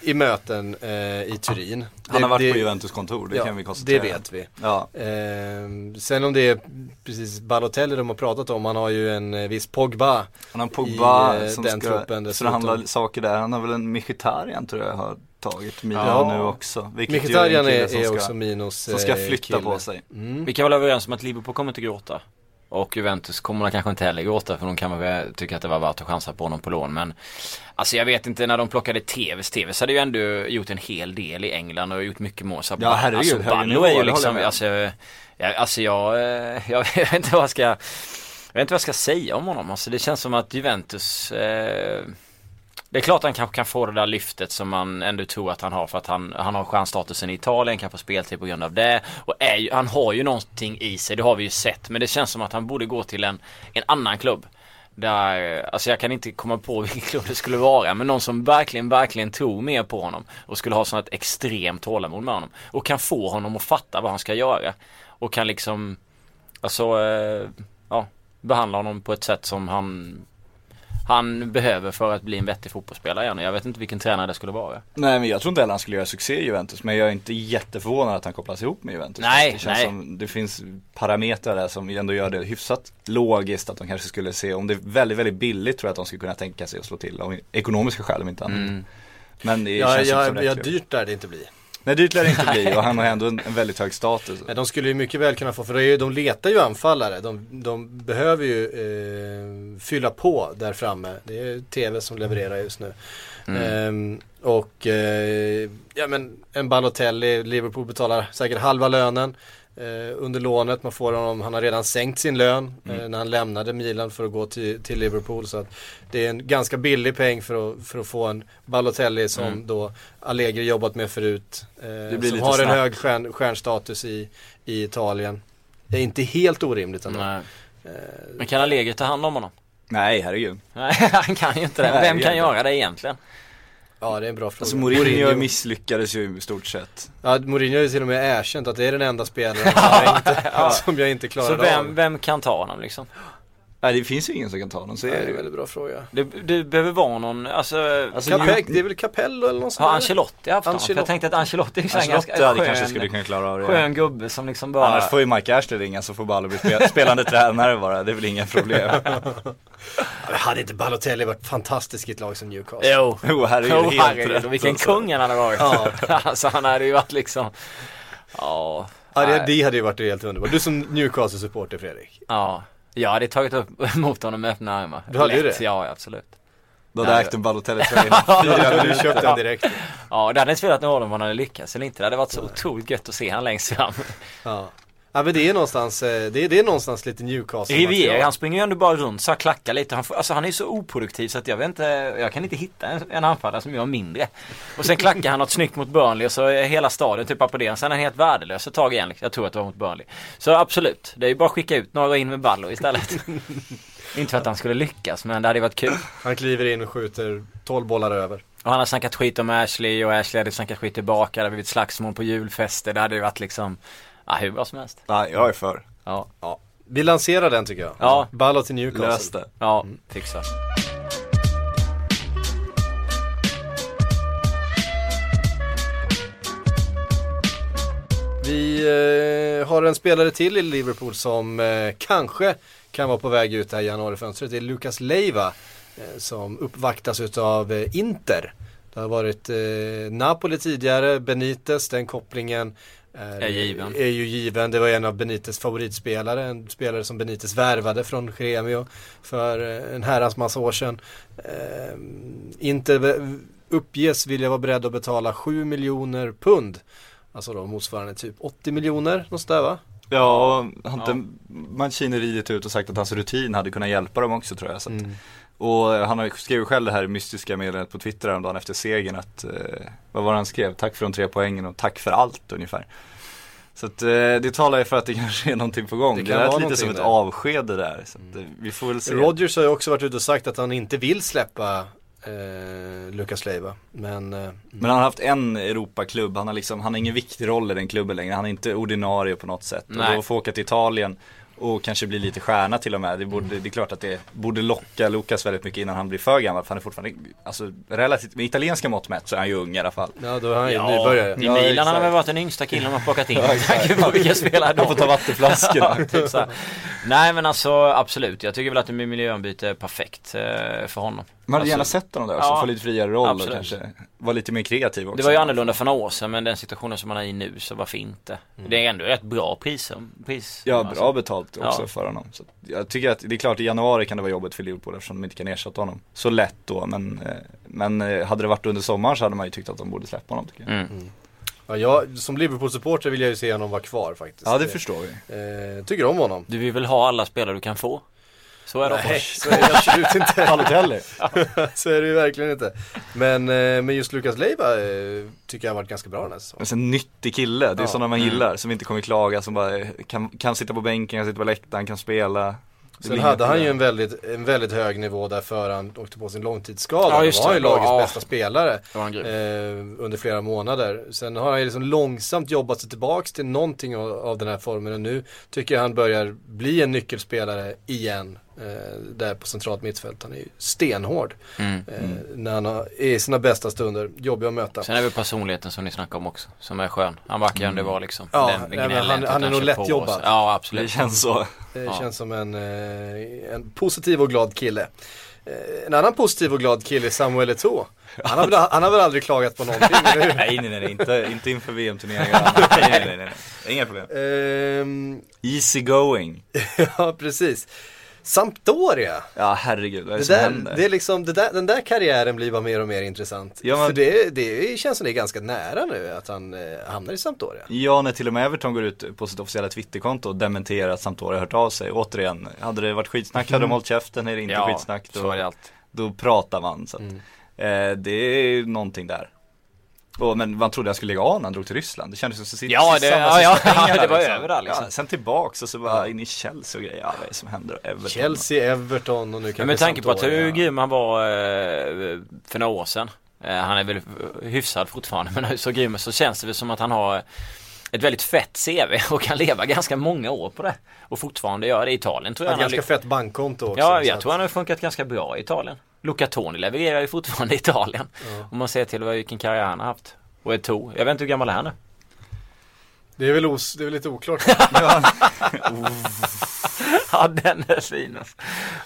i möten eh, i Turin. Han Det- har varit det, på Juventus kontor, det ja, kan vi konstatera. Det vet vi. Ja. Eh, sen om det är precis Balotelli de har pratat om, han har ju en eh, viss Pogba. Han har en Pogba I, eh, som den ska truppen dessutom. förhandla saker där. Han har väl en Mkhitaryan tror jag har tagit Milan Ja. nu också. Mkhitaryan är, är ska, också minus som ska eh, flytta kille. på sig. Mm. Vi kan vara överens om att Liverpool kommer inte gråta. Och Juventus kommer kanske inte heller gråta för de kan väl tycka att det var värt att chansa på honom på lån. Men alltså jag vet inte när de plockade TVs. TVs hade ju ändå gjort en hel del i England och gjort mycket mål. Så Ja, herregud, alltså, nivå, är ju jag liksom, med. alltså, jag, alltså jag, eh, [LAUGHS] jag vet inte vad jag ska jag vet inte vad jag ska säga om honom. Alltså det känns som att Juventus eh, det är klart han kanske kan få det där lyftet som man ändå tror att han har för att han, han har stjärnstatusen i Italien, kan få speltid på grund av det. Och är ju, han har ju någonting i sig, det har vi ju sett. Men det känns som att han borde gå till en, en annan klubb. Där, alltså jag kan inte komma på [LAUGHS] vilken klubb det skulle vara. Men någon som verkligen, verkligen tror mer på honom. Och skulle ha sånt extremt tålamod med honom. Och kan få honom att fatta vad han ska göra. Och kan liksom, alltså, eh, ja, behandla honom på ett sätt som han han behöver för att bli en vettig fotbollsspelare igen. Jag vet inte vilken tränare det skulle vara. Nej men jag tror inte heller han skulle göra succé i Juventus men jag är inte jätteförvånad att han kopplas ihop med Juventus. Nej, det känns nej. som det finns parametrar där som ändå gör det hyfsat logiskt att de kanske skulle se, om det är väldigt, väldigt billigt tror jag att de skulle kunna tänka sig att slå till av ekonomiska skäl om inte annat. Mm. Men det Ja, känns ja, som ja, dyrt lär det inte bli. Nej dyrt lär det inte bli och han har ändå en, en väldigt hög status. Nej, de skulle ju mycket väl kunna få, för ju- de letar ju anfallare. De, de behöver ju eh, fylla på där framme. Det är TV som levererar just nu. Ehm, och eh, ja men en Balotelli, Liverpool betalar säkert halva lönen. Eh, under lånet, man får honom, han har redan sänkt sin lön eh, när han lämnade Milan för att gå till, till Liverpool. Så det är en ganska billig peng för att, för att få en Balotelli som Mm. då Allegri jobbat med förut. Eh, som har en snack. hög stjärn, stjärnstatus i, i Italien. Det är inte helt orimligt ändå. Nej. Eh, Men kan Allegri ta hand om honom? Nej herregud. Nej, [LAUGHS] han kan ju inte det. Vem kan göra det egentligen? ja det är en bra fråga. Alltså Mourinho misslyckades ju i stort sett. Ja, Mourinho har ju till och med erkänt att det är den enda spelaren som [LAUGHS] jag inte, som jag inte Så klarar vem, av. vem kan ta honom liksom? Nej det finns ju ingen som kan ta honom, så Det är är det en ju. väldigt bra fråga. Det, det behöver vara någon, alltså, Alltså, Capel, det är väl Capello eller något sånt har? Ancelotti haft honom? För jag Ancelotti. tänkte att Ancelotti är en Ancelotti ganska hade skön, kanske skulle kunna klara av det. skön gubbe som liksom bara Annars får ju Mike Ashley ringa så får Ballo bli spel- [LAUGHS] spelande tränare bara, det är väl inga problem. [LAUGHS] Hade inte Balotelli varit fantastisk i ett lag som Newcastle? Jo, Jo herregud, jo helt herregud, rätt. vilken alltså. kung han hade varit. Ja. [LAUGHS] alltså han hade ju varit liksom, ja. Ja, det, det hade ju varit helt underbart. Du som Newcastle-supporter Fredrik. Ja, jag hade tagit upp [LAUGHS] emot honom med öppna armar. Du hade ju Lätt, det? Ja, absolut. Då hade ägt en Balotelli-tröja [LAUGHS] Du hade ju köpt den direkt. Ja, det hade inte spelat någon roll om han hade lyckats eller inte. Det hade varit så otroligt gött att se han längst fram. Ja. Ja men det är någonstans, eh, det är, det är någonstans lite Newcastle Riviera, han springer ju ändå bara runt så här klackar lite. Han, får, alltså han är så oproduktiv så att jag vet inte, jag kan inte hitta en, en anfallare som gör mindre. Och sen klackar han något snyggt mot Burnley och så är hela stadion typ applåderar. Sen är han helt värdelös ett tag igen. liksom. Jag tror att det var mot Burnley. Så absolut, det är ju bara att skicka ut några och in med Ballo istället. [LAUGHS] inte för att han skulle lyckas men det hade varit kul. Han kliver in och skjuter 12 bollar över. Och han har snackat skit om Ashley och Ashley hade snackat skit tillbaka. Det hade blivit slagsmål på julfester. Det hade ju varit liksom, ja hur bra som helst. Nej, jag är för. Ja, Vi lanserar den tycker jag. Ja. Ballo till Newcastle. Lös det. ja, fixa. Vi eh, har en spelare till i Liverpool som eh, kanske kan vara på väg ut det här januarifönstret. Det är Lucas Leiva eh, som uppvaktas utav eh, Inter. Det har varit eh, Napoli tidigare, Benitez, den kopplingen är, Är given. är ju given. Det var en av Benites favoritspelare, en spelare som Benitez värvade från Gremio för eh, en herrans massa år sedan. Eh, Inter v- uppges vilja vara beredd att betala 7 miljoner pund. Alltså då motsvarande typ 80 miljoner, något där va? Ja, har inte Mancini ridit ut och sagt att hans rutin hade kunnat hjälpa dem också tror jag. Så att, Mm. Och han har- skrev ju själv det här mystiska meddelandet på Twitter häromdagen efter segern att, eh, vad var det han skrev? Tack för de tre poängen och tack för allt ungefär. Så att eh, det talar ju för att det [LAUGHS] kanske är någonting på gång. Det Det, kan lät vara lite som ett där. avsked det där. Så att, eh, vi får väl se. Rodgers har ju också varit ute och sagt att han inte vill släppa eh, Lucas Leiva. Men eh, Men han har haft en Europaklubb, han har liksom, han har ingen viktig roll i den klubben längre. Han är inte ordinarie på något sätt. Nej. Och då få åka till Italien och kanske bli lite stjärna till och med. Det, borde, det är klart att det borde locka Lukas väldigt mycket innan han blir för gammal. För han är fortfarande, alltså relativt, med italienska mått mätt så är han ju ung i alla fall. ja, då är han ju nybörjare. I Ja, Milan har han väl varit den yngsta killen har plockat in. Vilka spelare Han får ta vattenflaskorna. [LAUGHS] Ja, typ. Nej men alltså absolut, jag tycker väl att en miljöombyte är perfekt eh, för honom. Man hade gärna Alltså, sett honom där också, ja, få lite friare roll absolut. kanske vara lite mer kreativ också. Det var ju annorlunda för några år sedan men den situationen som man är i nu så varför inte? Mm. Det är ändå rätt bra pris. pris Ja, alltså. bra betalt också Ja. för honom. Så jag tycker att det är klart i januari kan det vara jobbigt för Liverpool eftersom de inte kan ersätta honom så lätt då. Men, eh, men eh, hade det varit under sommaren så hade man ju tyckt att de borde släppa honom tycker jag. Mm. Ja, jag, som Liverpool-supporter vill jag ju se honom vara kvar faktiskt. Ja det förstår vi. Eh, tycker om honom. Du vill väl ha alla spelare du kan få? Så är det Nej, så är det absolut inte. [LAUGHS] Balotelli. [LAUGHS] så är det ju verkligen inte. Men, eh, men just Lucas Leiva eh, tycker jag har varit ganska bra den här säsongen. Men en nyttig kille, det är Ja. sådana man Mm. gillar som inte kommer klaga, som bara kan, kan sitta på bänken, kan sitta på läktaren, kan spela. Sen hade han ju en väldigt, en väldigt hög nivå där för han åkte på sin långtidsskada. Ja, just var han ju lagets Ja. bästa spelare eh, under flera månader. Sen har han ju liksom långsamt jobbat sig tillbaks till någonting av, av den här formen och nu tycker jag han börjar bli en nyckelspelare igen. Eh, där på centralt mittfält. Han är ju stenhård Mm. eh, när han har, är i sina bästa stunder. Jobbig att möta. Sen är det personligheten som ni snackar om också, som är skön. Han verkar ändå vara liksom. Ja, den nej, han- han är nog kör lätt på jobbad. oss. Ja, absolut. Det känns så. Det Ja. känns som en, eh, en positiv och glad kille. Eh, en annan positiv och glad kille är Samuel Eto'o. Han har, väl, [LAUGHS] han har väl aldrig klagat på någonting, eller hur? Nej, nej, nej, nej, inte, inte inför VM-turneringarna. [LAUGHS] nej, nej, nej, nej. Inga problem. Ehm, Easy going. [LAUGHS] ja, precis. Sampdoria. Ja, herregud, vad är det, Det som där, händer? det är liksom, det där, den där karriären blir bara mer och mer intressant. Ja, men- För det, det känns som det är ganska nära nu att han eh, hamnar i Sampdoria. Ja, när till och med Everton går ut på sitt officiella Twitterkonto och dementerar att Sampdoria hört av sig. Återigen, hade det varit skitsnack hade de hållit käften, är det inte Ja, skitsnack så då, är det alltid. då pratar man. Så att, eh, det är någonting där. Och, men man trodde jag skulle lägga av när han drog till Ryssland. Det kändes som så Ja, det- ja, ja, det var över där, liksom. Ja, sen tillbaks och så bara in i Chelsea och grejer. Ja, vad är det som händer? Everton. Chelsea, Everton och nu Men kanske med tanke på att Sampdoria. hur grym han var eh, för några år sedan. Eh, han är väl hyfsad fortfarande men så grym så känns det väl som att han har ett väldigt fett CV och kan leva ganska många år på det. Och fortfarande göra det i Italien tror jag. Ett han ganska fett bankkonto också. Ja, jag att- tror han har funkat ganska bra i Italien. Luca Toni levererar ju fortfarande i Italien. Om man ser till vad- vilken karriär han har haft. Och Eto'o, jag vet inte hur gammal är han nu? Det är väl, os, det är väl lite oklart. [LAUGHS] Ja den är fin alltså.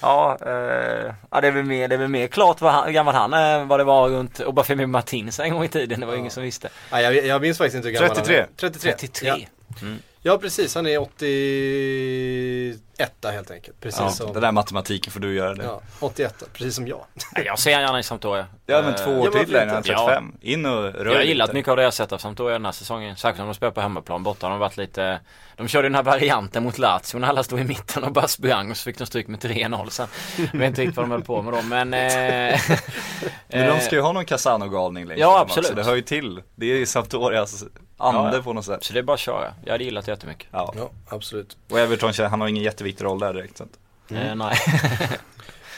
Ja, eh, ja det, är väl mer, det är väl mer klart vad han, hur gammal han är än vad det var runt Obafemi Martins en gång i tiden. Det var ingen som visste. Nej, jag, jag minns faktiskt inte hur gammal 33. han är. 33. 33. Ja. Mm. Ja, precis. Han är 81 helt enkelt. Precis Ja, som... den där matematiken får du göra det. Ja, 81 precis som jag. Nej, Jag ser han gärna i Sampdoria. Ja men Eh, två Ja, år till är han inte? 35. In och rör Jag har gillat lite. mycket av det jag sett av Sampdoria den här säsongen. Särskilt om de spelar på hemmaplan borta. De har varit lite De körde den här varianten mot Lazio när alla stod i mitten och bara sprang och så fick de stryk med 3-0 sen. Jag vet inte riktigt vad de höll på med då men eh, [LAUGHS] Men de eh, ska ju ha någon Casano-galning längst Ja, absolut. Också. Det hör ju till. Det är ju Sampdorias ande Ja, ja. på något sätt. Så det är bara att köra. Jag hade gillat det jättemycket. Ja. Ja, absolut. Och Everton, han har ingen jätteviktig roll där direkt. Så att. Eh, nej. [LAUGHS]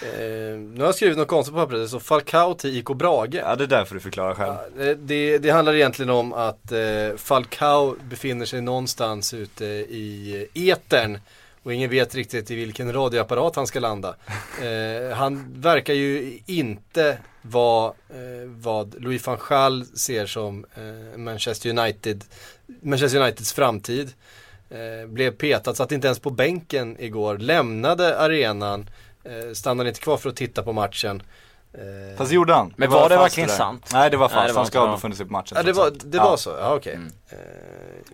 Eh, nu har jag skrivit något konstigt på pappret, så Falcao till IK Brage. Ja, det är därför du förklarar själv. Ja, det- det, det handlar egentligen om att eh, Falcao befinner sig någonstans ute i etern och ingen vet riktigt i vilken radioapparat han ska landa. [LAUGHS] Eh, han verkar ju inte vara eh, vad Louis van Gaal ser som eh, Manchester United Manchester Uniteds framtid. Eh, blev petad, satt inte ens på bänken igår, lämnade arenan, eh, stannade inte kvar för att titta på matchen. Eh, Fast det gjorde han. Men var det fast verkligen sant? Nej det var det var han ska ha befunnit sig på matchen. Ja det var, det Ja. var så, ja okej. Mm. Eh,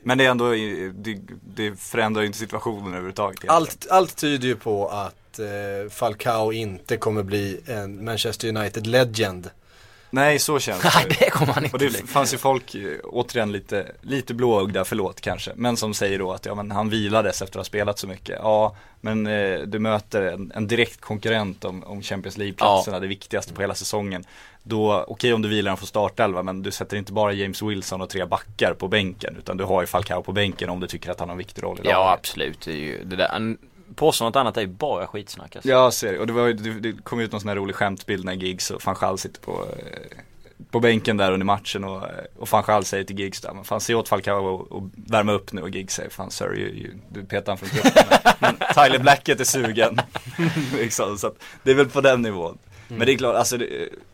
Men det är ändå, det, det förändrar ju inte situationen överhuvudtaget. egentligen. allt, allt tyder ju på att eh, Falcao inte kommer bli en Manchester United legend. Nej så känns det. [LAUGHS] Det kommer han inte Och det bli. fanns ju folk, återigen lite, lite blåögda, förlåt kanske, men som säger då att ja, men han vilades efter att ha spelat så mycket. Ja, men eh, du möter en, en direkt konkurrent om, om Champions League-platserna, det viktigaste på hela säsongen. Då, okej om du vilar han från startelva, men du sätter inte bara James Wilson och tre backar på bänken, utan du har ju Falcao på bänken om du tycker att han har en viktig roll i Ja laget. absolut. Det är ju, det där, påstå något annat är ju bara skitsnack alltså. Ja, ser det. Och det, var, det, det kom ut någon sån här rolig skämtbild när Giggs och van Gaal sitter på, eh, på bänken där under matchen och, eh, och van Gaal säger till Giggs där, men fan se åt Falcao och, och värma upp nu och Giggs säger, fan sir, you, you, du petar han från truppen. [LAUGHS] men Tyler Blackett är sugen. [LAUGHS] liksom, så att det är väl på den nivån. Men det är klart, alltså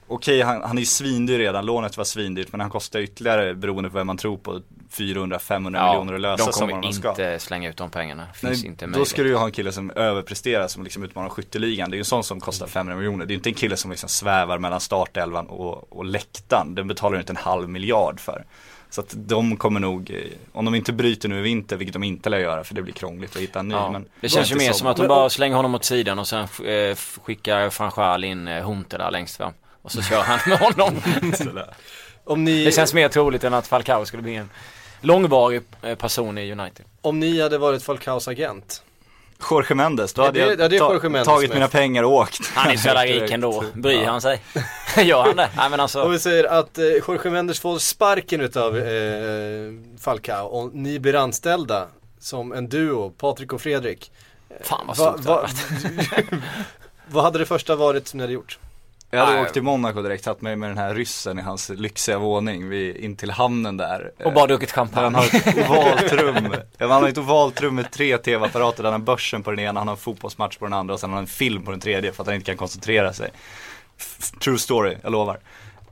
okej han, han är ju svindyr redan, lånet var svindyrt men han kostar ytterligare, beroende på vem man tror på, 400-500 miljoner att lösa som kommer de ska. inte slänga ut de pengarna. Finns Nej, inte då möjlighet. ska du ju ha en kille som överpresterar som liksom utmanar skytteligan. Det är ju en sån som kostar 500 miljoner. Det är ju inte en kille som liksom svävar mellan startelvan och, och läktaren. Den betalar du inte en halv miljard för. Så att de kommer nog, eh, om de inte bryter nu i vinter, vilket de inte lär göra för det blir krångligt att hitta en ny. Ja, Men det känns ju mer som- som att de bara slänger honom åt sidan och sen eh, skickar van Gaal in eh, Hunter där längst fram. Och så [LAUGHS] kör han med honom. Om ni, Det känns mer troligt än att Falcao skulle bli en långvarig eh, person i United. om ni hade varit Falcaos agent, Jorge Mendes, då Ja, hade det- jag ja, det är ta- Jorge Mendes tagit mina pengar och åkt. Han är så jävla [LAUGHS] rik ändå. Bryr han sig? [LAUGHS] Gör han det? Nej men om alltså. vi säger att eh, Jorge Mendes får sparken utav eh, Falcao och ni blir anställda som en duo, Patrik och Fredrik. Fan vad Va, stort va, det [LAUGHS] vad hade det första varit som ni hade gjort? Jag hade Nej. åkt till Monaco direkt, tagit mig med den här ryssen i hans lyxiga våning vid, in till hamnen där. Och bara druckit champagne. han har ett ovalt rum. Han har ett ovalt rum med tre tv-apparater, han har börsen på den ena, han har en fotbollsmatch på den andra och sen har han en film på den tredje för att han inte kan koncentrera sig. True story, jag lovar.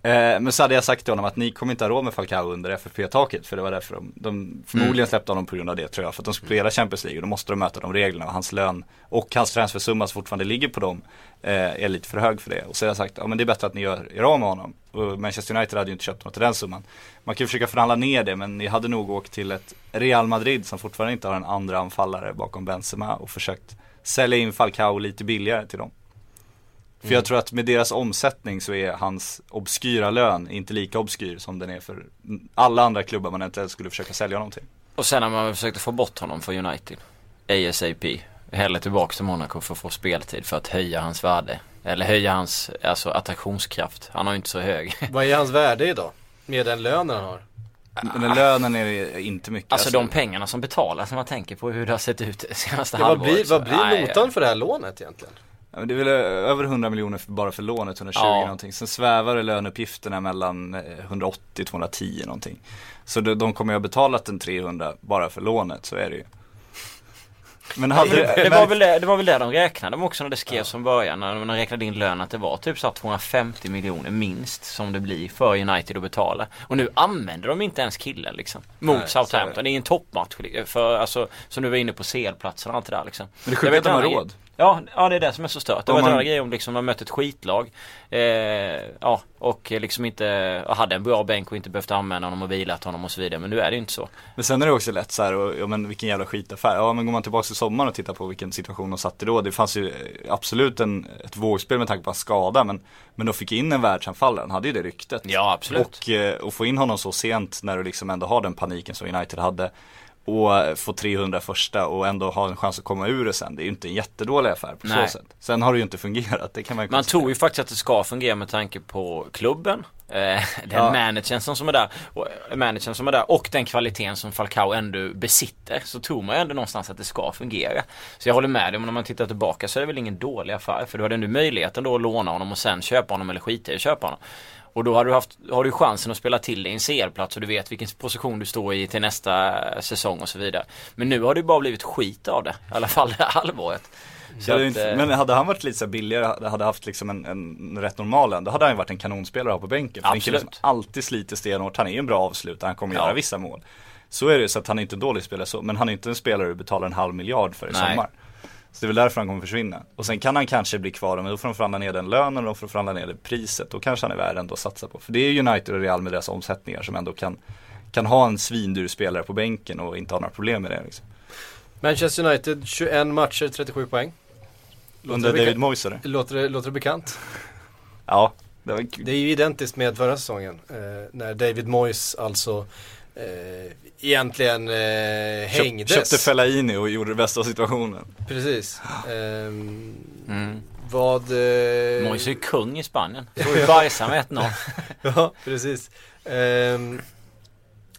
Eh, men så hade jag sagt till honom att ni kommer inte ha råd med Falcao under FFP-taket för det var därför de, de förmodligen släppte honom på grund av det tror jag. För att de skulle spela Champions League och då måste de möta de reglerna och hans lön och hans transfersumma som fortfarande ligger på dem eh, är lite för hög för det. Och så har jag sagt, ja men det är bättre att ni gör er av med honom. Och Manchester United hade ju inte köpt något till den summan. Man kan ju försöka förhandla ner det men ni hade nog åkt till ett Real Madrid som fortfarande inte har en andra anfallare bakom Benzema och försökt sälja in Falcao lite billigare till dem. För jag tror att med deras omsättning så är hans obskyra lön inte lika obskyr som den är för alla andra klubbar man eventuellt skulle försöka sälja honom till. Och sen när man försökte få bort honom för United. ASAP. Hellre tillbaka till Monaco för att få speltid för att höja hans värde. Eller höja hans alltså, attraktionskraft. Han har ju inte så hög. [LAUGHS] Vad är hans värde idag? Med den lönen han har? Men den lönen är det inte mycket. Alltså de pengarna som betalas när man tänker på hur det har sett ut det senaste Ja, vad halvåret. blir, så- vad blir notan för det här lånet egentligen? Ja, det är väl eh, över 100 miljoner bara för lånet, 120 Ja. någonting. Sen svävar det löneuppgifterna mellan eh, 180-210 någonting. Så de, kommer ju ha betalat en 300 bara för lånet, så är det ju. Men hade Det, var väl det, det var väl det de räknade med också när det skrevs från början. När de räknade in lön att det var typ så här 250 miljoner minst som det blir för United att betala. Och nu använder de inte ens killen liksom. Mot Nej, Southampton. Det är en toppmatch. För, alltså, som du var inne på CL-platsen och allt det där liksom. Men det sjuka är vet att de har råd. Ja, ja det är det som är så stört. Det var man- en grej om liksom de mött ett skitlag. Eh, ja, och liksom inte och hade en bra bänk och inte behövt använda honom och vilat honom och så vidare. Men nu är det ju inte så. Men sen är det också lätt så här, och, ja men vilken jävla skitaffär. Ja men går man tillbaka till sommaren och tittar på vilken situation de satt i då. Det fanns ju eh, absolut en, ett vågspel med tanke på hans skada. Men, men de fick in en världsanfallare, han hade ju det ryktet. Ja, absolut. Och, eh, och få in honom så sent när du liksom ändå har den paniken som United hade. Och få 300 första och ändå ha en chans att komma ur det sen. Det är ju inte en jättedålig affär på Nej. så sätt. Sen har det ju inte fungerat, det kan man ju Man tror ju faktiskt att det ska fungera med tanke på klubben, eh, [LAUGHS] den Ja. managern som, som är där, och, eh, managern som är där och den kvaliteten som Falcao ändå besitter. Så tror man ju ändå någonstans att det ska fungera. Så jag håller med dig, men om man tittar tillbaka så är det väl ingen dålig affär. För du hade ändå möjligheten då att låna honom och sen köpa honom eller skita i att köpa honom. Och då har du, haft, har du chansen att spela till dig en CL-plats och du vet vilken position du står i till nästa säsong och så vidare. Men nu har det bara blivit skit av det. I alla fall det här halvåret. Så att, inte, eh, men hade han varit lite så här billigare, hade haft liksom en, en rätt normal lön, då hade han ju varit en kanonspelare ha på bänken. För Absolut. alltid sliter stenhårt, han är ju en bra avslutare, han kommer Ja. göra vissa mål. Så är det, så att han är inte en dålig spelare så, men han är inte en spelare du betalar en halv miljard för i Nej. sommar. Så det är väl därför han kommer försvinna. Och sen kan han kanske bli kvar, men då får de förhandla ner den lönen och då får de förhandla ner det priset. Då kanske han är värd ändå att satsa på. För det är United och Real med deras omsättningar som ändå kan, kan ha en svindyr spelare på bänken och inte ha några problem med det. Liksom. Manchester United, 21 matcher, 37 poäng. Låter Under David Moyes eller? Låter det, låter det bekant? Ja, det var. Det är ju identiskt med förra säsongen. Eh, när David Moyes alltså eh, egentligen eh, hängdes. Köpte Fellaini och gjorde det bästa av situationen. Precis. Ehm, mm. vad... Eh, Moise är kung i Spanien. Får [LAUGHS] ju bajsa med 1-0. [LAUGHS] ja, precis. Ehm,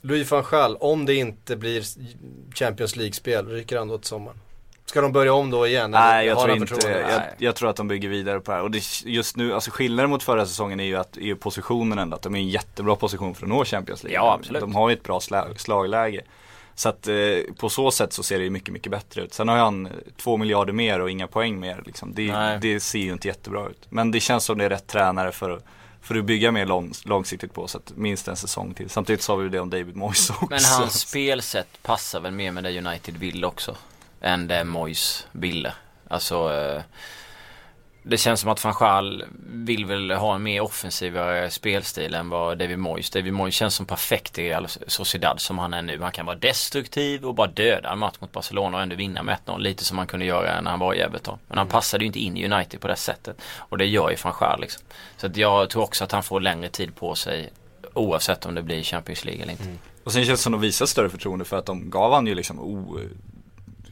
Louis van Gaal, om det inte blir Champions League-spel, ryker han då till sommaren? Ska de börja om då igen? Nej jag tror inte jag, jag tror att de bygger vidare på det här. Och det, just nu, alltså skillnaden mot förra säsongen är ju att, är ju positionen ändå, att de är i en jättebra position för att nå Champions League. Ja, absolut. De har ju ett bra slag, slagläge. Så att eh, på så sätt så ser det ju mycket, mycket bättre ut. Sen har han eh, två miljarder mer och inga poäng mer liksom. det, Nej. det ser ju inte jättebra ut. Men det känns som det är rätt tränare för att för att bygga mer lång, långsiktigt på så att minst en säsong till. Samtidigt sa vi ju det om David Moyes också. Men hans spelsätt passar väl mer med det United vill också. Än det Moyes ville. Alltså eh, det känns som att van Gaal vill väl ha en mer offensivare spelstil än vad David Moyes. David Moyes känns som perfekt i Sociedad som han är nu. Han kan vara destruktiv och bara döda en match mot Barcelona och ändå vinna med 1-0. Lite som man kunde göra när han var i Everton. Men han passade ju inte in i United på det sättet. Och det gör ju van Gaal liksom. Så att jag tror också att han får längre tid på sig. Oavsett om det blir Champions League eller inte. Och sen känns det som att de visar större förtroende för att de gav han ju liksom oh,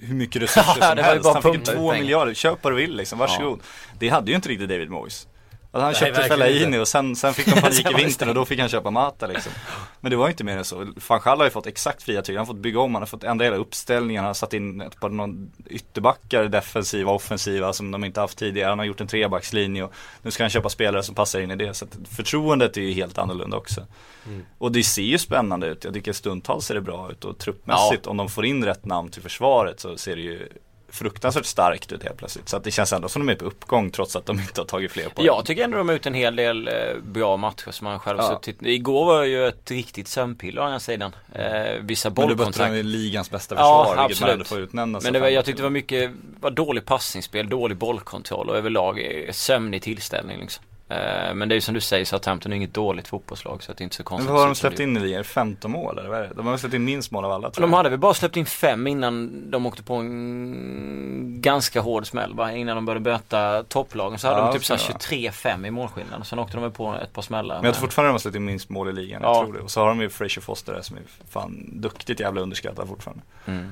hur mycket resurser [LAUGHS] Ja, som ju helst. Han fick ut två miljarder, köp vad du vill liksom, varsågod. Det hade ju inte riktigt David Moyes. Alltså han Nej, köpte verkligen Fellaini och sen, sen fick de [LAUGHS] panik i vintern och då fick han köpa Mata liksom. Men det var ju inte mer än så. Van Gaal har ju fått exakt fria tyglar. Han har fått bygga om, han har fått ändra hela uppställningen. Han har satt in ett par någon ytterbackar, defensiva, offensiva som de inte haft tidigare. Han har gjort en trebackslinje och nu ska han köpa spelare som passar in i det. Så förtroendet är ju helt annorlunda också. Mm. Och det ser ju spännande ut. Jag tycker stundtals ser det bra ut och truppmässigt om de får in rätt namn till försvaret så ser det ju fruktansvärt starkt ut helt plötsligt. Så att det känns ändå som de är på uppgång trots att de [LAUGHS] inte har tagit fler poäng. Jag tycker ändå de har ut en hel del eh, bra matcher som man själv Ja. suttit Igår var ju ett riktigt sömnpiller å andra sidan. Eh, vissa Men du mötte ligans bästa Ja, försvar, vilket man absolut. ändå får utnämna Men det var, jag tyckte det var mycket, var dålig passningsspel, dålig bollkontroll och överlag eh, sömnig tillställning liksom. Eh, Men det är ju som du säger, Southampton är inget dåligt fotbollslag så att det är inte så Men konstigt. vad har de släppt in i ligan? 15 mål eller vad är det? De har släppt in minst mål av alla tror De jag. hade väl bara släppt in fem innan de åkte på en ganska hård smäll va? Innan de började möta topplagen så hade Ja, de typ så så det var. 23-5 i målskillnad. Sen åkte de väl på ett par smällar. Men jag tror fortfarande de har släppt in minst mål i ligan, Ja. jag tror det. Och så har de ju Fraser Foster där som är fan duktigt jävla underskattad fortfarande. Mm.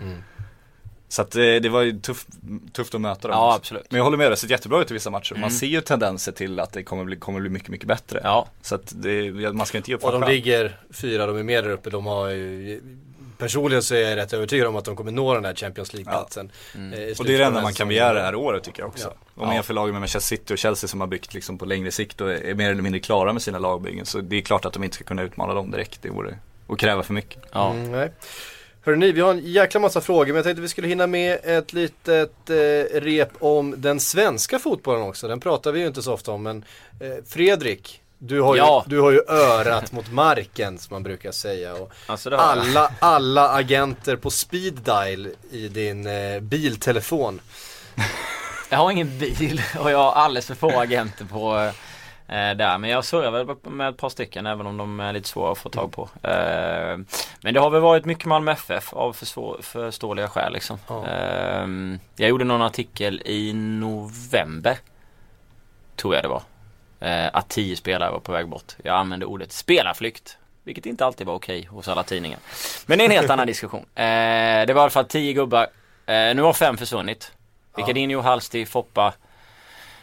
Så att eh, det var ju tuff, tufft att möta dem Ja absolut. Men jag håller med, det har sett jättebra ut i vissa matcher. Man Mm. ser ju tendenser till att det kommer bli, kommer bli mycket, mycket bättre. Ja. Så att det, man ska inte ge upp Och de fan. ligger fyra, de är med där uppe. De har ju, personligen så är jag rätt övertygad om att de kommer nå den här Champions League-platsen. Mm. eh, Och det är det enda man kan begära det här året tycker jag också. Ja. Om man Ja. jämför lagen med Manchester City och Chelsea som har byggt liksom på längre sikt och är mer eller mindre klara med sina lagbyggen. Så det är klart att de inte ska kunna utmana dem direkt. Det vore att kräva för mycket. Ja. Mm, nej. Hörrni, vi har en jäkla massa frågor men jag tänkte vi skulle hinna med ett litet eh, rep om den svenska fotbollen också. Den pratar vi ju inte så ofta om men eh, Fredrik, du har, ju, Ja. du har ju örat mot marken som man brukar säga. Och Alltså alla, alla agenter på speed dial i din eh, biltelefon. Jag har ingen bil och jag har alldeles för få agenter på eh, där. Men jag surrar väl med ett par stycken även om de är lite svåra att få tag på. Eh, men det har väl varit mycket Malmö FF av förståeliga skäl liksom. Ja. Eh, jag gjorde någon artikel i november. Tror jag det var. Eh, att tio spelare var på väg bort. Jag använde ordet spelarflykt. Vilket inte alltid var okej hos alla tidningar. Men det är en helt annan diskussion. [LAUGHS] Eh, det var i alla fall tio gubbar. Eh, nu har fem försvunnit. Ricardinho, Halsti, Foppa,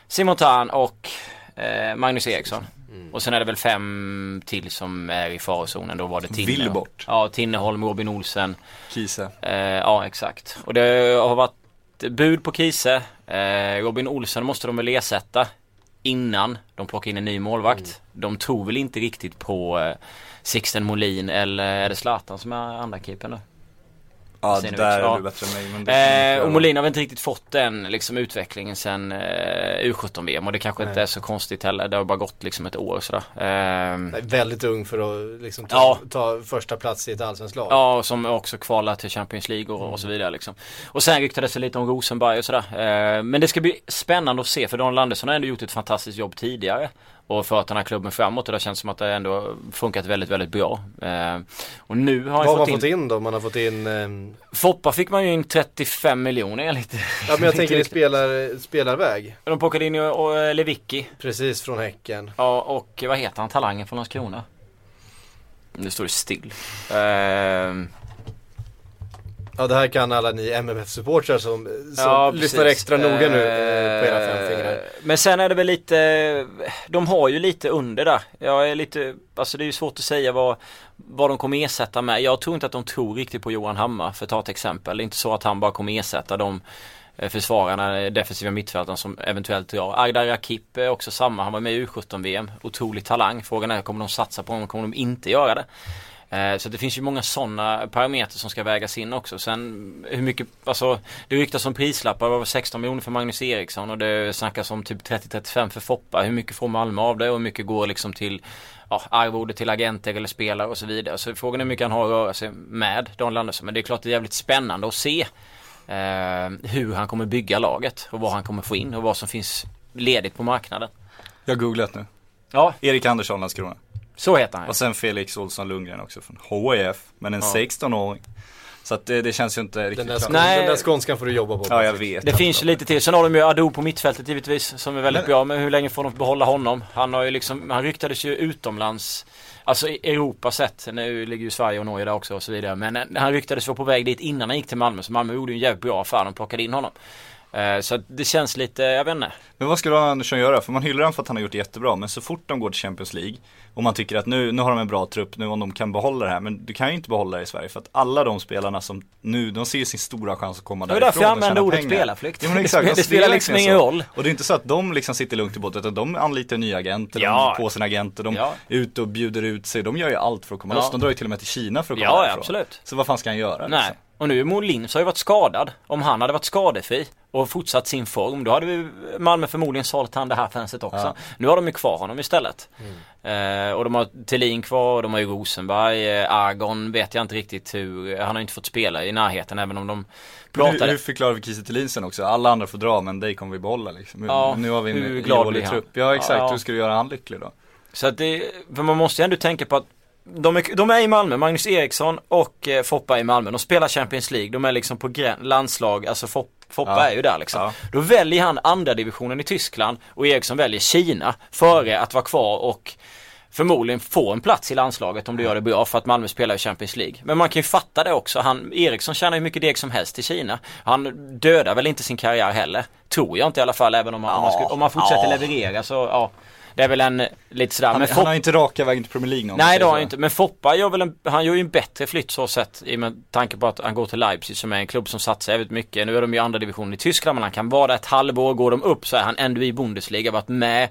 Simon Tan och eh, Magnus Eriksson. Och sen är det väl fem till som är i farozonen. Då var det Tinne. Willbort. Ja, Tinneholm, Robin Olsen. Kise. Eh, ja, exakt. Och det har varit bud på Kise. Eh, Robin Olsen måste de väl ersätta innan de plockar in en ny målvakt. De tror väl inte riktigt på eh, Sixten Molin eller är det Zlatan som är andra keepern då? Ja, där är du bättre än mig. Men det Eh, inte och Molin har väl inte riktigt fått den liksom, utvecklingen sen eh, U17-VM och det kanske inte Nej. är så konstigt heller. Det har bara gått liksom ett år sådär. Eh, Nej, Väldigt ung för att liksom ta, Ja. ta första plats i ett allsvenskt lag. Ja, och som också kvalar till Champions League och, och så vidare liksom. Och sen ryktades det lite om Rosenberg och sådär. Eh, men det ska bli spännande att se för Daniel Andersson har ändå gjort ett fantastiskt jobb tidigare. Och fört den här klubben framåt och det känns som att det ändå funkat väldigt, väldigt bra. Eh, och nu har Vad har man fått in, då? Man har fått in ehm, Foppa fick man ju in 35 miljoner enligt. Ja men jag tänker i spelar, spelarväg. De plockade in och, och eh, Lewicki. Precis från Häcken. Ja, och vad heter han, talangen från Landskrona? Nu står det still. Ehm, Ja det här kan alla ni MMF-supportrar som, som ja, lyssnar extra noga nu eh, på era Eh, fem fingrar. Men sen är det väl lite, de har ju lite under där. Jag är lite, alltså det är ju svårt att säga vad, vad de kommer ersätta med. Jag tror inte att de tror riktigt på Johan Hammar för att ta ett exempel. Det är inte så att han bara kommer ersätta de eh, försvararna, defensiva mittfältarna som eventuellt drar. Agdar Rakip är också samma, han var med i U17-VM. Otrolig talang. Frågan är, kommer de satsa på honom? Kommer de inte göra det? Eh, Så det finns ju många sådana parametrar som ska vägas in också. Sen hur mycket, alltså det ryktas om prislappar, det var 16 miljoner för Magnus Eriksson och det snackas om typ 30-35 för Foppa. Hur mycket får Malmö av det och hur mycket går liksom till ja, arvode till agenter eller spelare och så vidare. Så frågan är hur mycket han har att röra sig med, Daniel Andersson. Men det är klart det är jävligt spännande att se eh, hur han kommer bygga laget och vad han kommer få in och vad som finns ledigt på marknaden. Jag har googlat nu. Ja, Erik Andersson, Landskrona. Så heter han. Och sen Felix Olsson Lundgren också från HIF. Men en Ja. 16-åring. Så att det, det känns ju inte Den riktigt där, klart. skån, Nej. den där skånskan får du jobba på. Ja, jag vet. Det finns ju lite till. Sen har de ju Ado på mittfältet givetvis som är väldigt Men- bra. Men hur länge får de behålla honom? Han har ju liksom, han ryktades ju utomlands. Alltså i Europa sett. Nu ligger ju Sverige och Norge där också och så vidare. Men eh, han ryktades vara på väg dit innan han gick till Malmö. Så Malmö gjorde ju en jävligt bra affär. De plockade in honom. Eh, så det känns lite, jag vet inte. Men vad ska då Andersson göra? För man hyllar honom för att han har gjort det jättebra men så fort de går till Champions League och man tycker att nu, nu har de en bra trupp, nu om de kan behålla det här men du kan ju inte behålla det i Sverige för att alla de spelarna som nu, de ser sin stora chans att komma Det var därifrån därför jag och använde tjäna ordet spelarflykt. Ja, men [LAUGHS] exakt, Det de spelar liksom verkligen ingen roll. Och det är inte så att de liksom sitter lugnt i båten utan de anlitar nya agenter, Ja. de på sina agenter, de Ja. är ute och bjuder ut sig, de gör ju allt för att komma Ja. loss. De drar ju till och med till Kina för att komma Ja, ja, därifrån. absolut. Så vad fan ska han göra? Nej. liksom? Och nu Molins har ju varit skadad. Om han hade varit skadefri och fortsatt sin form, då hade vi Malmö förmodligen sålt han det här fönstret också. Ja. Nu har de ju kvar honom istället. Eh, och de har Thelin kvar, de har ju Rosenberg, eh, Argon vet jag inte riktigt hur, han har inte fått spela i närheten även om de pratade. Hur, hur förklarar vi Kiese Thelin sen också? Alla andra får dra men dig kommer vi behålla liksom. Ja, nu har vi en glad ihålig trupp. Ja exakt, Ja. hur ska du göra han lycklig då? Så att det, för man måste ju ändå tänka på att de är, de är i Malmö, Magnus Eriksson och eh, Foppa är i Malmö. De spelar Champions League, de är liksom på grän, landslag, alltså Fop, Foppa Ja. är ju där liksom. Ja. Då väljer han andra divisionen i Tyskland och Eriksson väljer Kina före att vara kvar och förmodligen få en plats i landslaget om du gör det bra för att Malmö spelar i Champions League. Men man kan ju fatta det också. Han, Eriksson tjänar ju mycket deg som helst i Kina. Han dödar väl inte sin karriär heller. Tror jag inte i alla fall även om han, om han, skulle, om han fortsätter Ja. leverera så ja. Det är väl en lite sådär. Han, men han har inte raka vägen till Premier League någon Nej det har han inte, men Foppa gör väl en, han gör ju en bättre flytt så sett i med tanke på att han går till Leipzig som är en klubb som satsar jävligt mycket. Nu är de ju i andra divisionen i Tyskland men han kan vara där ett halvår, går de upp så är han ändå i Bundesliga, varit med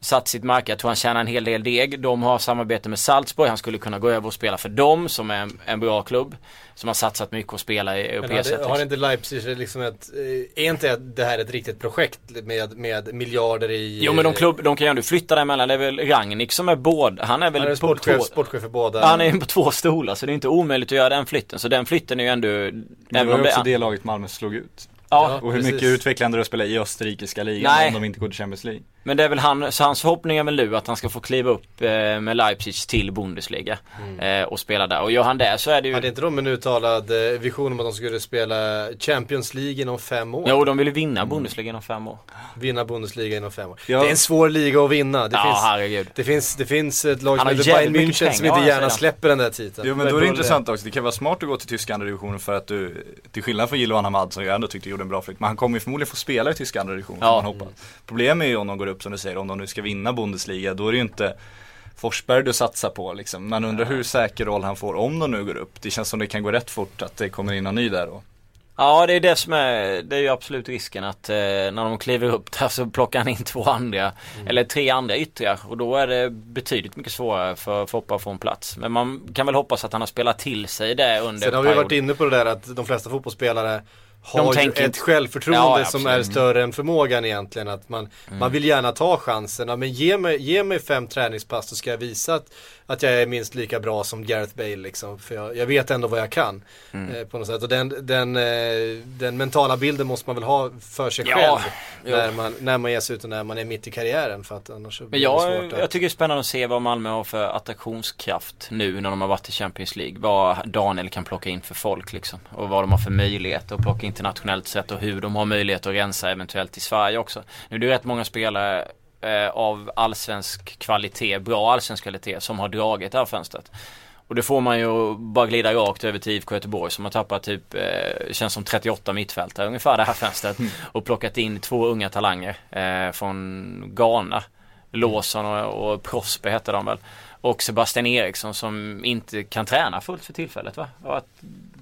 satt sitt märke. Jag tror han tjänar en hel del deg. De har samarbete med Salzburg. Han skulle kunna gå över och spela för dem som är en, en bra klubb. Som har satsat mycket och spela i Men sett. har liksom. inte Leipzig liksom ett, eh, är inte det här ett riktigt projekt med, med miljarder i... Jo men de, klubb, de kan ju ändå flytta däremellan. Det är väl Rangnick som är båda. Han är väl Han är på sportchef, två- sportchef för båda. Han är på två stolar så det är inte omöjligt att göra den flytten. Så den flytten är ju ändå... Det även var ju också det, det laget Malmö slog ut. Ja, Och hur precis. mycket utvecklar det att spela i österrikiska ligan Nej. om de inte går till Champions League? Men det är väl han, så hans förhoppning är väl nu att han ska få kliva upp eh, med Leipzig till Bundesliga. Eh, och spela där. Och gör han det så är det ju... Hade inte de en uttalad eh, vision om att de skulle spela Champions League inom fem år? Jo, de vill ju vinna Bundesliga inom fem år. Vinna Bundesliga inom fem år. Ja. Det är en svår liga att vinna. Det, ja, finns, herregud. det, finns, det finns ett lag som heter Bayern München som inte gärna släpper den där titeln. Jo men då är det intressant också, det kan vara smart att gå till tyska andra divisionen för att du, till skillnad från Jiloan Hamad som jag ändå tyckte gjorde en bra flytt, men han kommer ju förmodligen få spela i tyska andra divisionen Ja. ja. man hoppas. Problemet är ju om de går upp som du säger, om de nu ska vinna Bundesliga, då är det ju inte Forsberg du satsar på liksom. Man undrar hur säker roll han får om de nu går upp. Det känns som det kan gå rätt fort att det kommer in någon ny där då. Ja, det är det som är, det är ju absolut risken att eh, när de kliver upp där så plockar han in två andra, eller tre andra yttrar och då är det betydligt mycket svårare för Foppa att få en plats. Men man kan väl hoppas att han har spelat till sig det under Sen har vi varit inne på det där att de flesta fotbollsspelare har De ju tänker ett självförtroende Ja, som är större än förmågan egentligen. Att man, man vill gärna ta chansen. Ja, men ge mig, ge mig fem träningspass så ska jag visa att, att jag är minst lika bra som Gareth Bale liksom. För jag, jag vet ändå vad jag kan. Eh, på något sätt. Och den, den, eh, den mentala bilden måste man väl ha för sig Ja, själv. jo. När man, när man ger sig ut och när man är mitt i karriären. För att annars Men blir jag, det svårt jag att... tycker det är spännande att se vad Malmö har för attraktionskraft nu när de har varit i Champions League. Vad Daniel kan plocka in för folk liksom. Och vad de har för möjligheter att plocka internationellt sett och hur de har möjlighet att rensa eventuellt i Sverige också. Nu är det rätt många spelare eh, av allsvensk kvalitet, bra allsvensk kvalitet, som har dragit det här fönstret. Och det får man ju bara glida rakt över till IFK Göteborg som har tappat typ, eh, känns som 38 mittfältare ungefär det här fönstret. Och plockat in två unga talanger eh, från Ghana. Lawson och, och Prosper hette de väl. Och Sebastian Eriksson som inte kan träna fullt för tillfället va? Ja,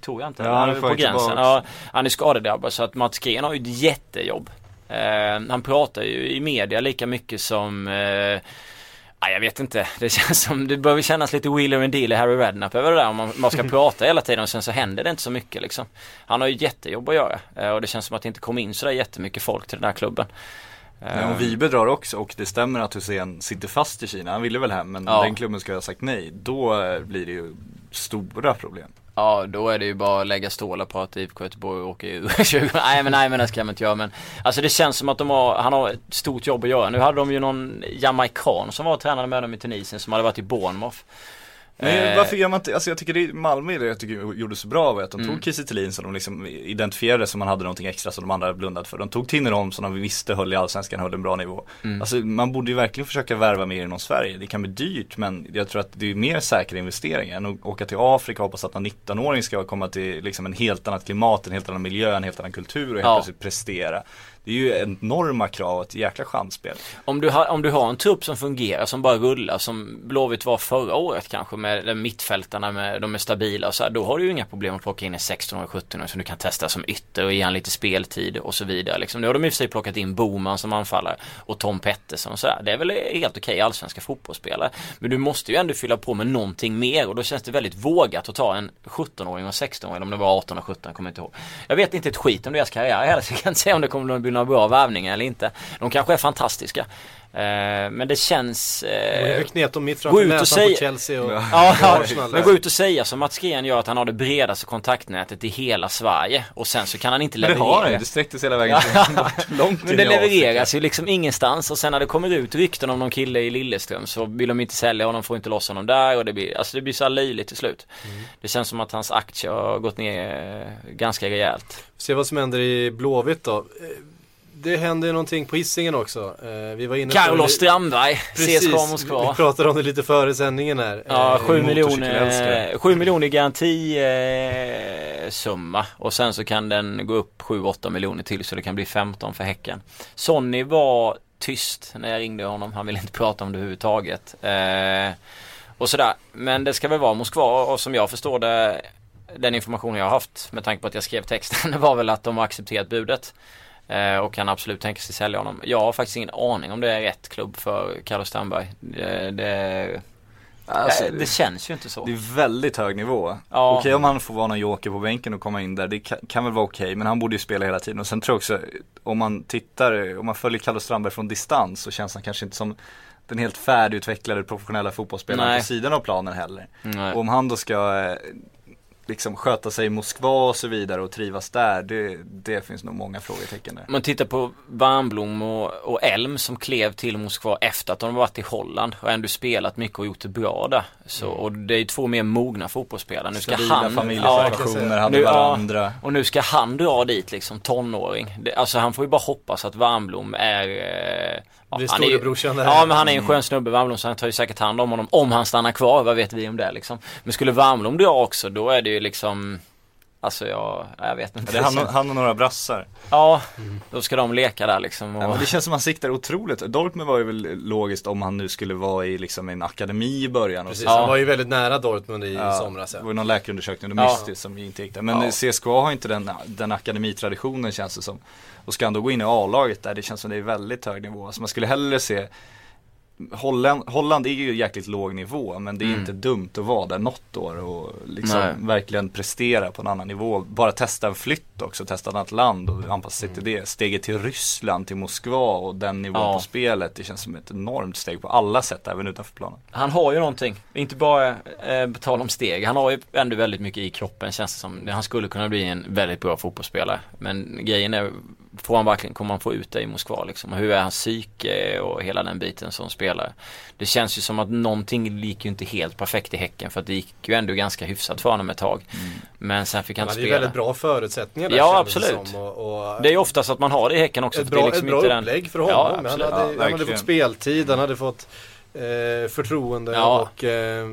tror jag inte. Ja, han är på gränsen. Ja, han är skadedrabbad så att Mats Green har ju ett jättejobb. Eh, han pratar ju i media lika mycket som eh, Ja, jag vet inte. Det [LAUGHS] känns som, det börjar kännas lite Wheeler and Dealer, Harry Redknapp över det där. Om man, man ska [LAUGHS] prata hela tiden och sen så händer det inte så mycket liksom. Han har ju jättejobb att göra. Eh, och det känns som att det inte kom in sådär jättemycket folk till den här klubben. Ja, och Vibe drar också och det stämmer att Hussein sitter fast i Kina. Han ville väl hem men Ja. den klubben ska ha sagt nej. Då eh, blir det ju stora problem. Ja, då är det ju bara att lägga stålar på att IFK Göteborg åker ur 20. [LAUGHS] Nej men nej men det ska man inte göra men Alltså det känns som att de har, han har ett stort jobb att göra. Nu hade de ju någon jamaican som var tränare med dem i Tunisien som hade varit i Bournemouth. Men Eh, varför gör man inte, alltså jag tycker det är Malmö det jag tycker gjorde så bra var att de Mm. tog Kiese Thelin som de liksom identifierade som man hade någonting extra som de andra hade blundat för. De tog Tinnerholm som de visste höll i Allsvenskan, höll en bra nivå. Mm. Alltså man borde ju verkligen försöka värva mer inom Sverige. Det kan bli dyrt men jag tror att det är mer säkra investeringar än att åka till Afrika och hoppas att någon 19-åring ska komma till liksom en helt annat klimat, en helt annan miljö, en helt annan kultur och helt Ja. plötsligt prestera. Det är ju enorma krav och ett jäkla chansspel. Om du, har, om du har en trupp som fungerar, som bara rullar, som Blåvitt var förra året kanske med mittfältarna, med, de är stabila och så här, då har du ju inga problem att plocka in en 16 och 17 som du kan testa som ytter och ge han lite speltid och så vidare. Liksom. Nu har de i och för sig plockat in Boman som anfallare och Tom Pettersson och så här Det är väl helt okej allsvenska fotbollsspelare. Men du måste ju ändå fylla på med någonting mer och då känns det väldigt vågat att ta en 17-åring och 16-åring, om det var 18 och 17, kommer jag inte ihåg. Jag vet inte ett skit om deras karriär heller, så jag kan inte säga om det kommer att bli några bra värvningar eller inte. De kanske är fantastiska. Eh, men det känns... Eh, gå ut och säga- Chelsea och Ja, ja, men gå ut och säga som Mats Green gör att han har det bredaste kontaktnätet i hela Sverige och sen så kan han inte Men det leverera. har han ju, det sträckte sig hela vägen till, [LAUGHS] långt Men det levereras ju liksom ingenstans och sen när det kommer ut rykten om någon kille i Lilleström så vill de inte sälja honom, får inte loss honom där och det blir, alltså det blir så här löjligt till slut. Mm. Det känns som att hans aktier har gått ner eh, ganska rejält. Se vad som händer i Blåvitt då. Eh, Det händer ju någonting på Hisingen också. Eh, Vi var inne Carlos Strandberg, CSKA vi Moskva. pratade om det lite före sändningen här. Ja, Eh, 7 miljoner, motorcykelälskare. 7 miljoner garanti eh, summa och sen så kan den gå upp 7-8 miljoner till så det kan bli 15 för Häcken. Sonny var tyst när jag ringde honom, han ville inte prata om det överhuvudtaget. Eh, och sådär, men det ska väl vara Moskva och som jag förstår det den informationen jag har haft med tanke på att jag skrev texten [LAUGHS] var väl att de har accepterat budet. Eh, och kan absolut tänka sig sälja honom. Jag har faktiskt ingen aning om det är rätt klubb för Carlos Strandberg. Det, det, Alltså, det, det känns ju inte så. Det är väldigt hög nivå. Ja. Okej om han får vara någon joker på bänken och komma in där, det kan, kan väl vara okej. men han borde ju spela hela tiden. Och sen tror jag också, om man tittar, om man följer Carlos Strandberg från distans så känns han kanske inte som den helt färdigutvecklade professionella fotbollsspelaren Nej. på sidan av planen heller. Nej. Och om han då ska eh, liksom sköta sig i Moskva och så vidare och trivas där, det, det finns nog många frågetecken där. Man tittar på Warnblom och, och Elm som klev till Moskva efter att de varit i Holland och ändå spelat mycket och gjort det bra där. Så, och det är två mer mogna fotbollsspelare. Nu ska Stabila han, familjesituationer, hade nu, ja, varandra. och nu ska han dra dit liksom tonåring. Det, alltså han får ju bara hoppas att Warnblom är eh, ja, Blir han är ju- storebrorsan där. Ja men han är en skön snubbe Warnblom så han tar ju säkert hand om honom om han stannar kvar. Vad vet vi om det liksom. Men skulle Warnblom dra också då är det ju liksom Alltså jag, jag vet inte. Det är han, och- han och några brassar. Ja, då ska de leka där liksom. Och... Ja, men det känns som han siktar otroligt. Dortmund var ju väl logiskt om han nu skulle vara i liksom en akademi i början. Och Precis, så. han var ju väldigt nära Dortmund i Ja, somras. Det Ja. var ju någon läkarundersökning under Ja. Mystis som inte gick där. Men Ja. CSKA har inte den, den akademitraditionen känns det som. Och ska han då gå in i A-laget där, det känns som det är väldigt hög nivå. Så man skulle hellre se Holland, Holland är ju jäkligt låg nivå men det är Mm. inte dumt att vara där något år och liksom Nej. verkligen prestera på en annan nivå. Bara testa en flytt också, testa ett annat land och anpassa sig till det. Steget till Ryssland, till Moskva och den nivån Ja. på spelet. Det känns som ett enormt steg på alla sätt, även utanför planen. Han har ju någonting, inte bara eh, på tal om steg. Han har ju ändå väldigt mycket i kroppen känns det som. Han skulle kunna bli en väldigt bra fotbollsspelare. Men grejen är, får han verkligen, kommer han få ut det i Moskva liksom? Och hur är hans psyke och hela den biten som spelare? Det känns ju som att någonting gick ju inte helt perfekt i Häcken för att det gick ju ändå ganska hyfsat för honom ett tag. Men sen fick han Han inte hade ju spela. väldigt bra förutsättningar där Ja, det absolut. som, Och, och Det är ju oftast att man har det i Häcken också. ett för det är bra, liksom ett bra inte den- upplägg för Ja, honom. han, absolut. hade, Ja, han hade fått speltid, han hade fått eh, förtroende Ja. och eh,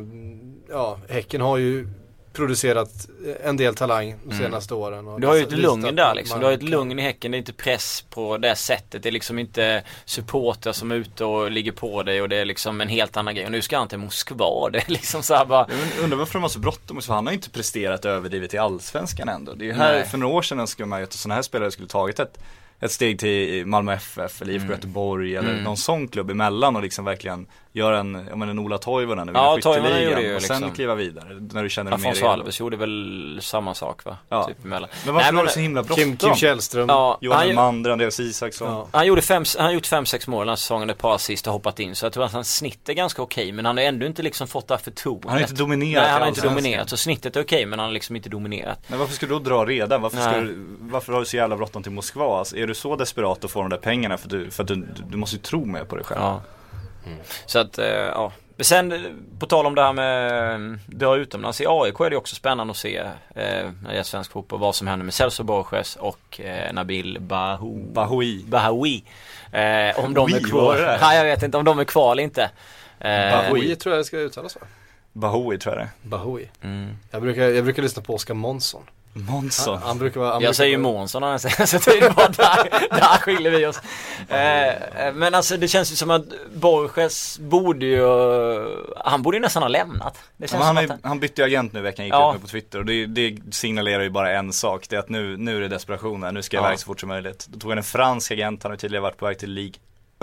ja, Häcken har ju producerat en del talang de Mm. senaste åren. och Du har ju ett visat lugn där liksom. Du har ju ett lugn i Häcken. Det är inte press på det sättet. Det är liksom inte supportrar som är ute och ligger på dig och det är liksom en helt annan grej. Och nu ska han till Moskva. [LAUGHS] Det är liksom så här bara. Jag undrar varför de har så bråttom, han har inte presterat överdrivet i Allsvenskan ändå. Det är ju här, Nej. för några år sedan skulle man ju att sådana här spelare skulle tagit ett, ett steg till Malmö FF eller IFK Mm. Göteborg eller Mm. någon sån klubb emellan och liksom verkligen göra en, ja men en Ola Toivonen och Ja, Toivonen skytteligan gjorde ju och sen liksom- kliva vidare när du känner dig mer Afonso redo. Alves gjorde väl samma sak va? Ja. Typ emellan. Men varför Nej, var det så himla Kim, Kim bråttom? Källström. Ja, Johan han, Elmander, Andreas Isaksson. Ja. han gjorde fem, han har gjort fem, sex mål den här säsongen, ett par assist och hoppat in. Så jag tror att hans snitt är ganska okej. Men han har ändå inte liksom fått det här förtroendet. Han har inte dominerat Nej, han har inte dominerat. Så snittet är okej men han har liksom inte dominerat. Men varför ska du då dra redan? Varför, ska du, varför har du så jävla bråttom till Moskva? Alltså, är du så desperat att få de där pengarna för, du, för att du, du, du måste ju tro mer på dig själv? Ja. Så att, eh, ja. Men sen på tal om det här med eh, dra utomlands. I AIK är det också spännande att se eh, när det är svensk fotboll vad som händer med Celso Borges och eh, Nabil Bahou, Bahoui. Bahoui. Eh, om de är kvar. Nej jag vet inte om de är kvar eller inte. Eh, Bahoui tror jag det ska uttalas va? Bahoui tror jag det Bahoui. mm. Jag brukar, jag brukar lyssna på Oskar Månsson. Månsson. Han, han brukar vara... Han Jag brukar säger vara- Månsson senaste tiden bara där, där skiljer vi oss. Eh, eh, men alltså det känns ju som att Borges borde ju, han borde ju nästan ha lämnat. Det Ja, känns men han, som är, att han bytte ju agent nu i veckan, gick Ja. ut på Twitter och det, det signalerar ju bara en sak, det är att nu, nu är det desperation här, nu ska jag Ja. iväg så fort som möjligt. Då tog han en fransk agent, han har tidigare varit på väg till League.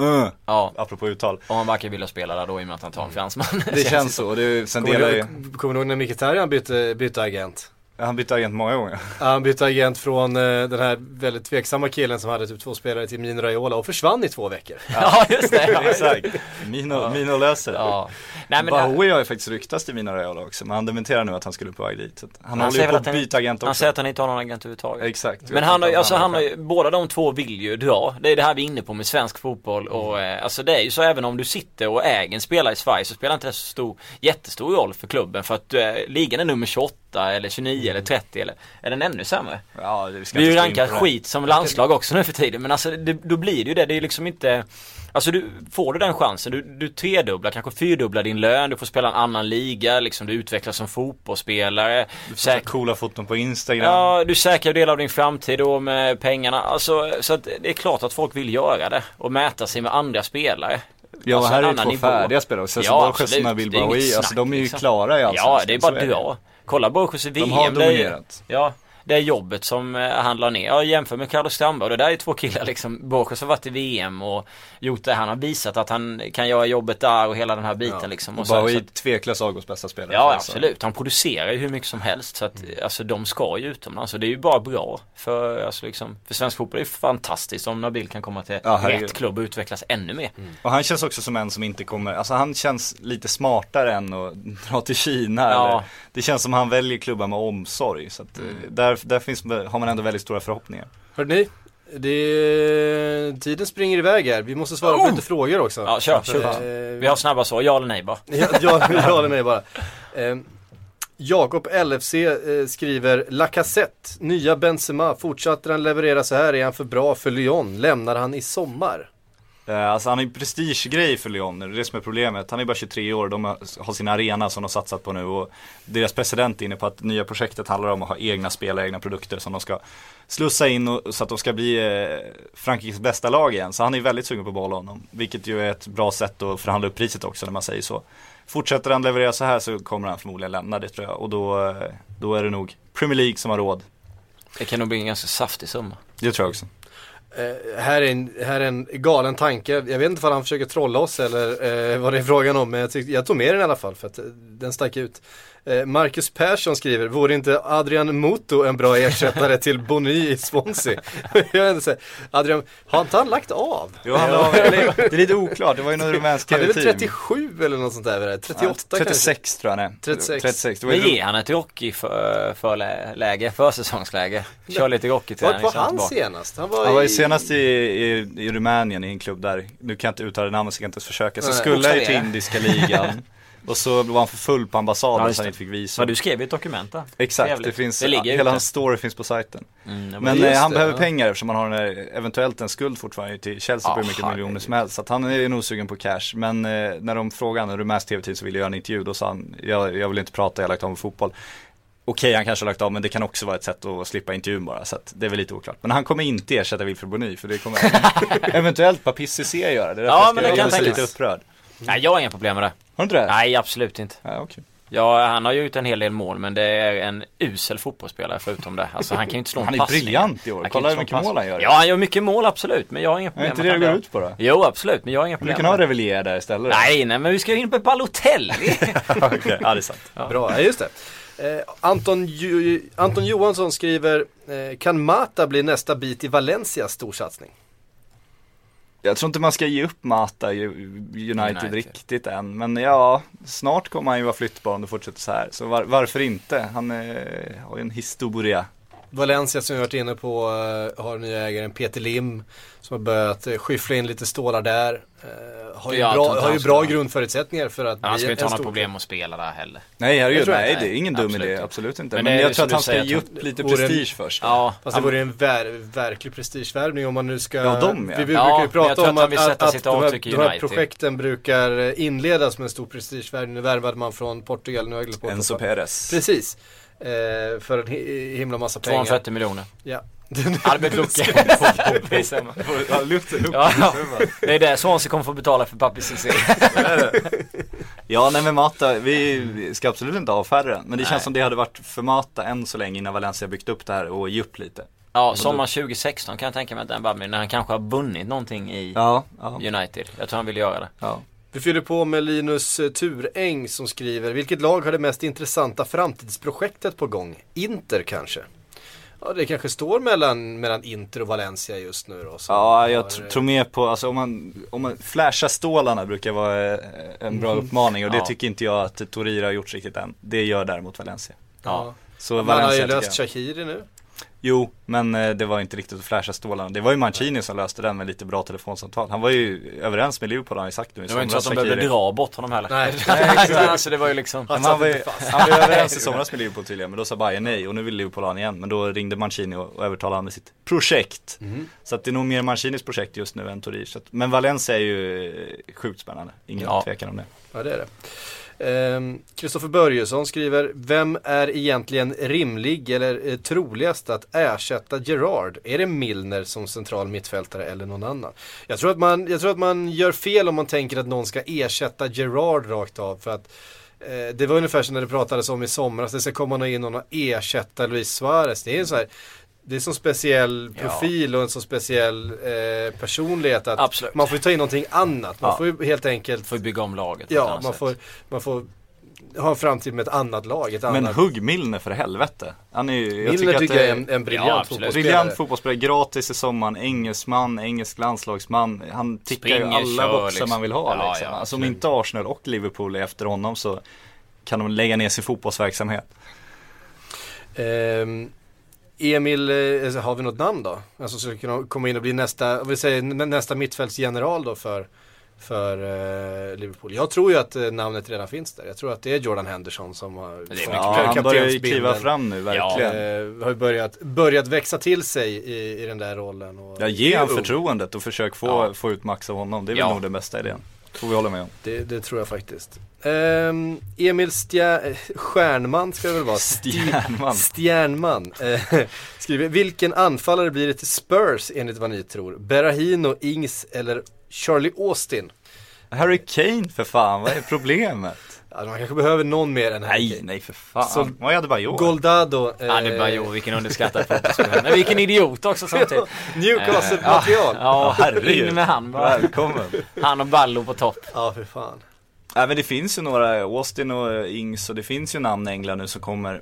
Uh, Ja, apropå uttal. och han verkar vilja spela där då i och med att han tar en fransman. Det [LAUGHS] känns så, det, sen Kommer delar du, ju, kommer du ihåg när Mkhitaryan bytte, bytte agent? Han bytte agent många gånger. Han bytte agent från eh, den här väldigt tveksamma killen som hade typ två spelare till Mino Raiola och försvann i två veckor. [LAUGHS] Ja just det. Ja, [LAUGHS] Exakt, Mino, Mino löser det. Ja. Nej men Bahoui har ju faktiskt ryktats till Mino Raiola också, men han dementerar nu att han skulle på väg dit. Han, Han håller ju på att han- byta agent han också. säger att han inte har någon agent överhuvudtaget. Exakt. Men han har alltså han har ju, båda de två vill ju dra. Det är det här vi är inne på med svensk fotboll och eh, alltså det är ju så även om du sitter och äger en spelare i Sverige så spelar inte det så stor, jättestor roll för klubben för att eh, ligan är nummer 28 eller 29 eller 30 eller är den ännu sämre? Ja, vi ska Vi inte rankar det. skit som landslag också nu för tiden men alltså det, då blir det ju det. Det är liksom inte Alltså du, får du den chansen, du, du tredubblar, kanske fyrdubblar din lön, du får spela en annan liga, liksom du utvecklas som fotbollsspelare. Du får Säk- så coola foton på Instagram. Ja, du säkrar del av din framtid då med pengarna. Alltså, så att det är klart att folk vill göra det och mäta sig med andra spelare. Ja, Alltså, här är ju två nivå. färdiga spelare också. Ja, Ja, Borges och Det Bahoui, snack, alltså de är ju liksom. klara i Ja, Allsvenskan, det är så bara det. Kolla i VM. De har dominerat. Ja, det jobbet som eh, han la ner. Ja, jämför med Carlos Strandberg. Det där är två killar liksom. Borges har varit i VM och gjort det. Han har visat att han kan göra jobbet där och hela den här biten liksom. Och så- så Bahoui att- tveklöst Agos bästa spelare. Ja Alltså. absolut, han producerar ju hur mycket som helst så att Mm. alltså de ska ju utomlands och det är ju bara bra för, alltså, liksom, för svensk fotboll är ju fantastiskt om Nabil kan komma till Ja, rätt klubb och utvecklas ännu mer. Och han känns också som en som inte kommer, alltså han känns lite smartare än att [LAUGHS] dra till Kina Ja. eller, Det känns som han väljer klubbar med omsorg så att eh, där, där finns, har man ändå väldigt stora förhoppningar. Hörde ni? Det, tiden springer iväg här. Vi måste svara på lite frågor också. Oh! Ja kör, kör. Eh, Vi har snabba svar, ja eller nej bara. Ja, ja, [LAUGHS] ja eller nej bara. Eh, Jakob LFC eh, skriver Lacazette, nya Benzema, fortsätter han leverera så här är han för bra för Lyon, lämnar han i sommar? Eh, Alltså han är en prestigegrej för Lyon, det är det som är problemet. Han är bara 23 år, de har sin arena som de har satsat på nu och deras president är inne på att nya projektet handlar om att ha egna spelare, egna produkter som de ska slussa in och, så att de ska bli eh, Frankrikes bästa lag igen. Så han är väldigt sugen på behålla honom, vilket ju är ett bra sätt att förhandla upp priset också när man säger så. Fortsätter han leverera så här så kommer han förmodligen lämna det tror jag och då, eh, då är det nog Premier League som har råd. Det kan nog bli en ganska saftig summa. Det tror jag också. Eh, här, är en, här är en galen tanke, jag vet inte om han försöker trolla oss eller eh, vad det är frågan om men jag, tyck, jag tog med den i alla fall för att eh, den stack ut. Eh, Marcus Persson skriver, vore inte Adrian Muto en bra ersättare till Bony i Swansea? [LAUGHS] jag vet inte, så här, Adrian, har inte han lagt av? Jo, han har, eller, det är lite oklart, det var ju någon [LAUGHS] rumänsk Han är väl TV-team. 37 eller något sånt där, 38 kanske? 36 tror jag han är. 36. 36. Det var Men ge han ett Rocky för, för lä- läge, försäsongsläge. Kör lite Rocky till Vart var han senast? Han var, Han var i... senast i, i, i Rumänien i en klubb där, nu kan jag inte uttala namnet så jag kan inte ens försöka, så Nej. skulle jag ju till indiska ligan [LAUGHS] Och så var han för full på ambassaden Ja, så han inte fick visum Så du skrev i ett dokument där. Exakt, Trevligt. det finns, Det ligger hela ute. hans story finns på sajten Mm, ja, Men eh, han det, behöver ja. pengar eftersom han har en, eh, eventuellt en skuld fortfarande till Chelsea Ja, på hur mycket miljoner som helst Så att han är nog sugen på cash Men eh, när de frågade honom, rumänsk tv-tid så ville jag göra en intervju Då sa han, jag, jag vill inte prata, jag har lagt av med fotboll Okej, han kanske har lagt av, men det kan också vara ett sätt att slippa intervjun bara, så att det är väl lite oklart. Men han kommer inte ersätta Wilfred Bony, för det kommer [LAUGHS] eventuellt Papis Cissé göra. Det är Ja, men det kan jag jag blir tänka lite upprörd. Nej, jag har inga problem med det. Har du inte det? Nej, absolut inte. Ja, okej. Ja, han har ju gjort en hel del mål men det är en usel fotbollsspelare förutom det. Alltså han kan ju inte slå en Han är passning. briljant i år. Han Kolla inte hur mycket mål han passning. gör. Ja, han gör mycket mål absolut. Men jag har inga Är problem inte med det att det han går ut på då? Jo, absolut. Men jag har inga Du problem kan ha det. Revillier där istället. Nej, nej, men vi ska in på Balotelli. [LAUGHS] Okej, ja det är sant. Bra, ja, just det. Eh, Anton, Ju- Anton Johansson skriver, eh, kan Mata bli nästa bit i Valencias storsatsning? Jag tror inte man ska ge upp Mata United, United. riktigt än. Men ja, snart kommer han ju vara flyttbar om det fortsätter så här. Så var, varför inte? Han eh, har ju en historia. Valencia som vi varit inne på eh, har nya ägaren Peter Lim som har börjat eh, skyffla in lite stålar där. Eh, har ju Ja, bra, har ju bra grundförutsättningar för att Han ska ju inte ha några problem att spela där heller. Nej herregud, Jag tror- nej nej, det är ingen dum absolut idé, absolut inte. Men Men, jag tror att han ska ge upp lite vore en- prestige först. Ja, Fast det vore en ver verklig prestigevärvning om man nu ska... Ja, de, ja. Vi, Ja, brukar ju prata om att att, att, de, här, de här projekten brukar inledas med en stor prestigevärvning. Nu värvade man från Portugal, nu har jag glömt bort Enzo Perez. Precis. Eh, för en hi- himla massa pengar. 240 miljoner. Ja. Albert Lucke. Ja, lyft upp. ja, ja. Det är det Swansea kommer få betala för Papi Cissé. Ja, nej men Mata, vi ska absolut inte avfärda den. Men det Nej. känns som det hade varit för Mata än så länge innan Valencia byggt upp det här och ge upp lite. Ja, sommar 2016 kan jag tänka mig att den bara när han kanske har vunnit någonting i Ja, ja, United. Jag tror han vill göra det. ja. Vi fyller på med Linus eh, Turäng som skriver Vilket lag har det mest intressanta framtidsprojektet på gång? Inter kanske? Ja det kanske står mellan, mellan Inter och Valencia just nu då. Ja, jag har, eh, tror mer på, alltså om man, om man flashar stålarna brukar vara eh, en bra uppmaning och det Ja. tycker inte jag att Torira har gjort riktigt än. Det gör däremot Valencia. Ja. Så Man har Valencia ju löst. Shaqiri nu. Jo, men eh, det var inte riktigt att flasha stålarna. Det var ju Mancini som löste den med lite bra telefonsamtal. Han var ju överens med Liverpool har han ju sagt nu i Det var inte så att de behövde dra bort honom heller. Nej. [LAUGHS] Nej, alltså det var ju liksom. Men han var ju han var ju överens i somras med Liverpool tydligen, men då sa Bayern nej och nu vill Liverpool ha honom igen. Men då ringde Mancini och, övertalade honom med sitt projekt. Mhm. Så att det är nog mer Mancinis projekt just nu än att, men Valencia är ju eh, sjukt spännande, ingen Ja. tvekan om det. Ja det är det. Ehm, Kristoffer Börjesson skriver Vem är egentligen rimlig eller eh, troligast att ersätta Gerard? Är det Milner som central mittfältare eller någon annan? Jag tror, att man, jag tror att man gör fel om man tänker att någon ska ersätta Gerard rakt av. För att eh, det var ungefär som när det pratades om i somras. Det ska komma någon in och ersätta Luis Suarez. Det är en sån här det är en sån speciell Ja. profil och en så speciell eh, personlighet att Absolut. man får ju ta in någonting annat. Man Ja. får ju helt enkelt Får ju bygga om laget Ja, man sätt. får, man får ha en framtid med ett annat lag. Ett Men annat. hugg Milner för helvete. Han är ju, jag Milner tycker jag är en, en briljant Ja, fotbollsspelare. Briljant fotbollsspelare, gratis i sommaren, engelsman, engelsk landslagsman. Han tickar ju Springer, alla kör, boxar liksom. man vill ha Ja, liksom. ja, alltså om inte Arsenal och Liverpool är efter honom så kan de lägga ner sin fotbollsverksamhet. Ehm, Emil, eh, har vi något namn då? Alltså skulle kunna komma in och bli nästa, vi säger nä- nästa mittfältsgeneral då för, för eh, Liverpool. Jag tror ju att eh, namnet redan finns där. Jag tror att det är Jordan Henderson som har Ja, han börjar ju kliva fram nu verkligen. Eh, har ju börjat, börjat växa till sig i, i den där rollen. Och Ja, ge ung. förtroendet och försök få, Ja. få ut max av honom. Det är väl Ja. nog den bästa idén. Får vi hålla med om. Det, det tror jag faktiskt. Ehm, Emil Stjär, eh, Stjärnman ska det väl vara? Stjärnman. Stjärnman eh, [LAUGHS] skriver, vilken anfallare blir det till Spurs enligt vad ni tror? Berahino, Ings eller Charlie Austin? Harry Kane för fan, vad är problemet? Ja, man kanske behöver någon mer än Harry nej, nej för fan. Så- Vad är det bara Goldado. Eh, Ja, ju vilken underskattad fotbollsspelare. Men vilken idiot också samtidigt. [LAUGHS] Newcastle-material. Ja, herregud. in med han bara. Välkommen. Han och Ballo på topp. Ja, för fan. Nej men det finns ju några, Austin och Ings och det finns ju namn i England nu som kommer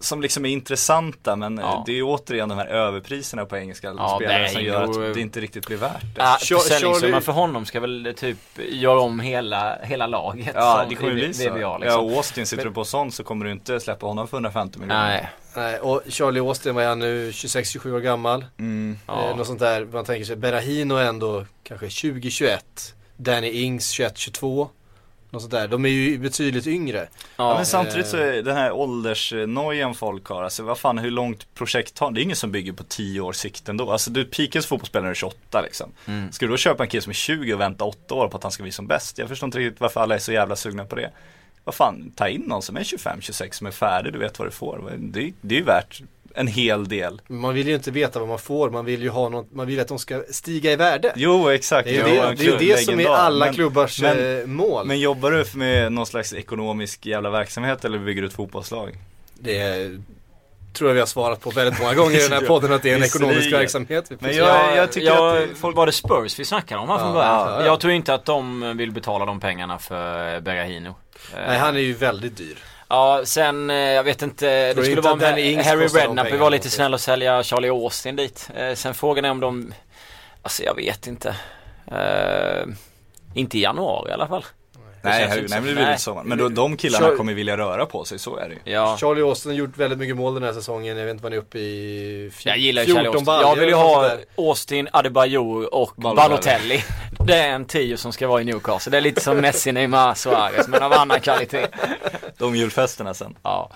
Som liksom är intressanta men Ja. det är ju återigen de här överpriserna på engelska Ja, spelare är som gör att det inte riktigt blir värt det. Ja, Char- försäljningssumman Charlie- för honom ska väl typ göra om hela, hela laget. Ja som det kommer bli så. VBA, Ja liksom. och Austin sitter du på sånt så kommer du inte släppa honom för 150 miljoner. Nej. Nej, och Charlie Austin var han nu 26-27 år gammal. Mm. Ja. Eh, något sånt där, man tänker sig Berahino ändå kanske 20-21. Danny Ings 21-22. Något sånt där. De är ju betydligt yngre. Ja, men samtidigt så är den här åldersnojan folk har, alltså vad fan hur långt projekt tar det? är ingen som bygger på 10 års sikt ändå. Alltså du pikar som fotbollsspelare är 28 liksom. Mm. Ska du då köpa en kille som är 20 och vänta 8 år på att han ska bli som bäst? Jag förstår inte riktigt varför alla är så jävla sugna på det. Vad fan, ta in någon som är 25-26 som är färdig, du vet vad du får. Det, det är ju värt en hel del. Man vill ju inte veta vad man får, man vill ju ha något, man vill att de ska stiga i värde. Jo exakt. Det är ju det, det, är det som är alla Men- klubbars men- eh, mål. Men jobbar du med någon slags ekonomisk jävla verksamhet eller bygger du ett fotbollslag? Det är, tror jag vi har svarat på väldigt många gånger i den här [LAUGHS] podden att det är en ekonomisk verksamhet. Men jag- jag tycker jag, att det- folk var det Spurs vi snackade om här från Ja, början. ja, ja. Jag tror inte att de vill betala de pengarna för Berahino. Nej, han är ju väldigt dyr. Ja, sen, eh, jag vet inte, det skulle vara med Harry Redknapp, vi var lite snälla att sälja Charlie Austin dit. Eh, sen frågan är om de, alltså jag vet inte. Eh, inte i januari i alla fall. Nej, herregud, nej men det blir Nej. lite så. Men då, de killarna Kör- kommer vilja röra på sig, så är det ju. Ja. Charlie Austin har gjort väldigt mycket mål den här säsongen. Jag vet inte vad ni är uppe i. Jag gillar ju Charlie Austin. baljor Jag vill ju ha Austin, Adebayor och Balotelli. Balotelli. Det är en tio som ska vara i Newcastle. Det är lite som Messi, Neymar, Suarez men av annan kvalitet. De julfesterna sen. Ja.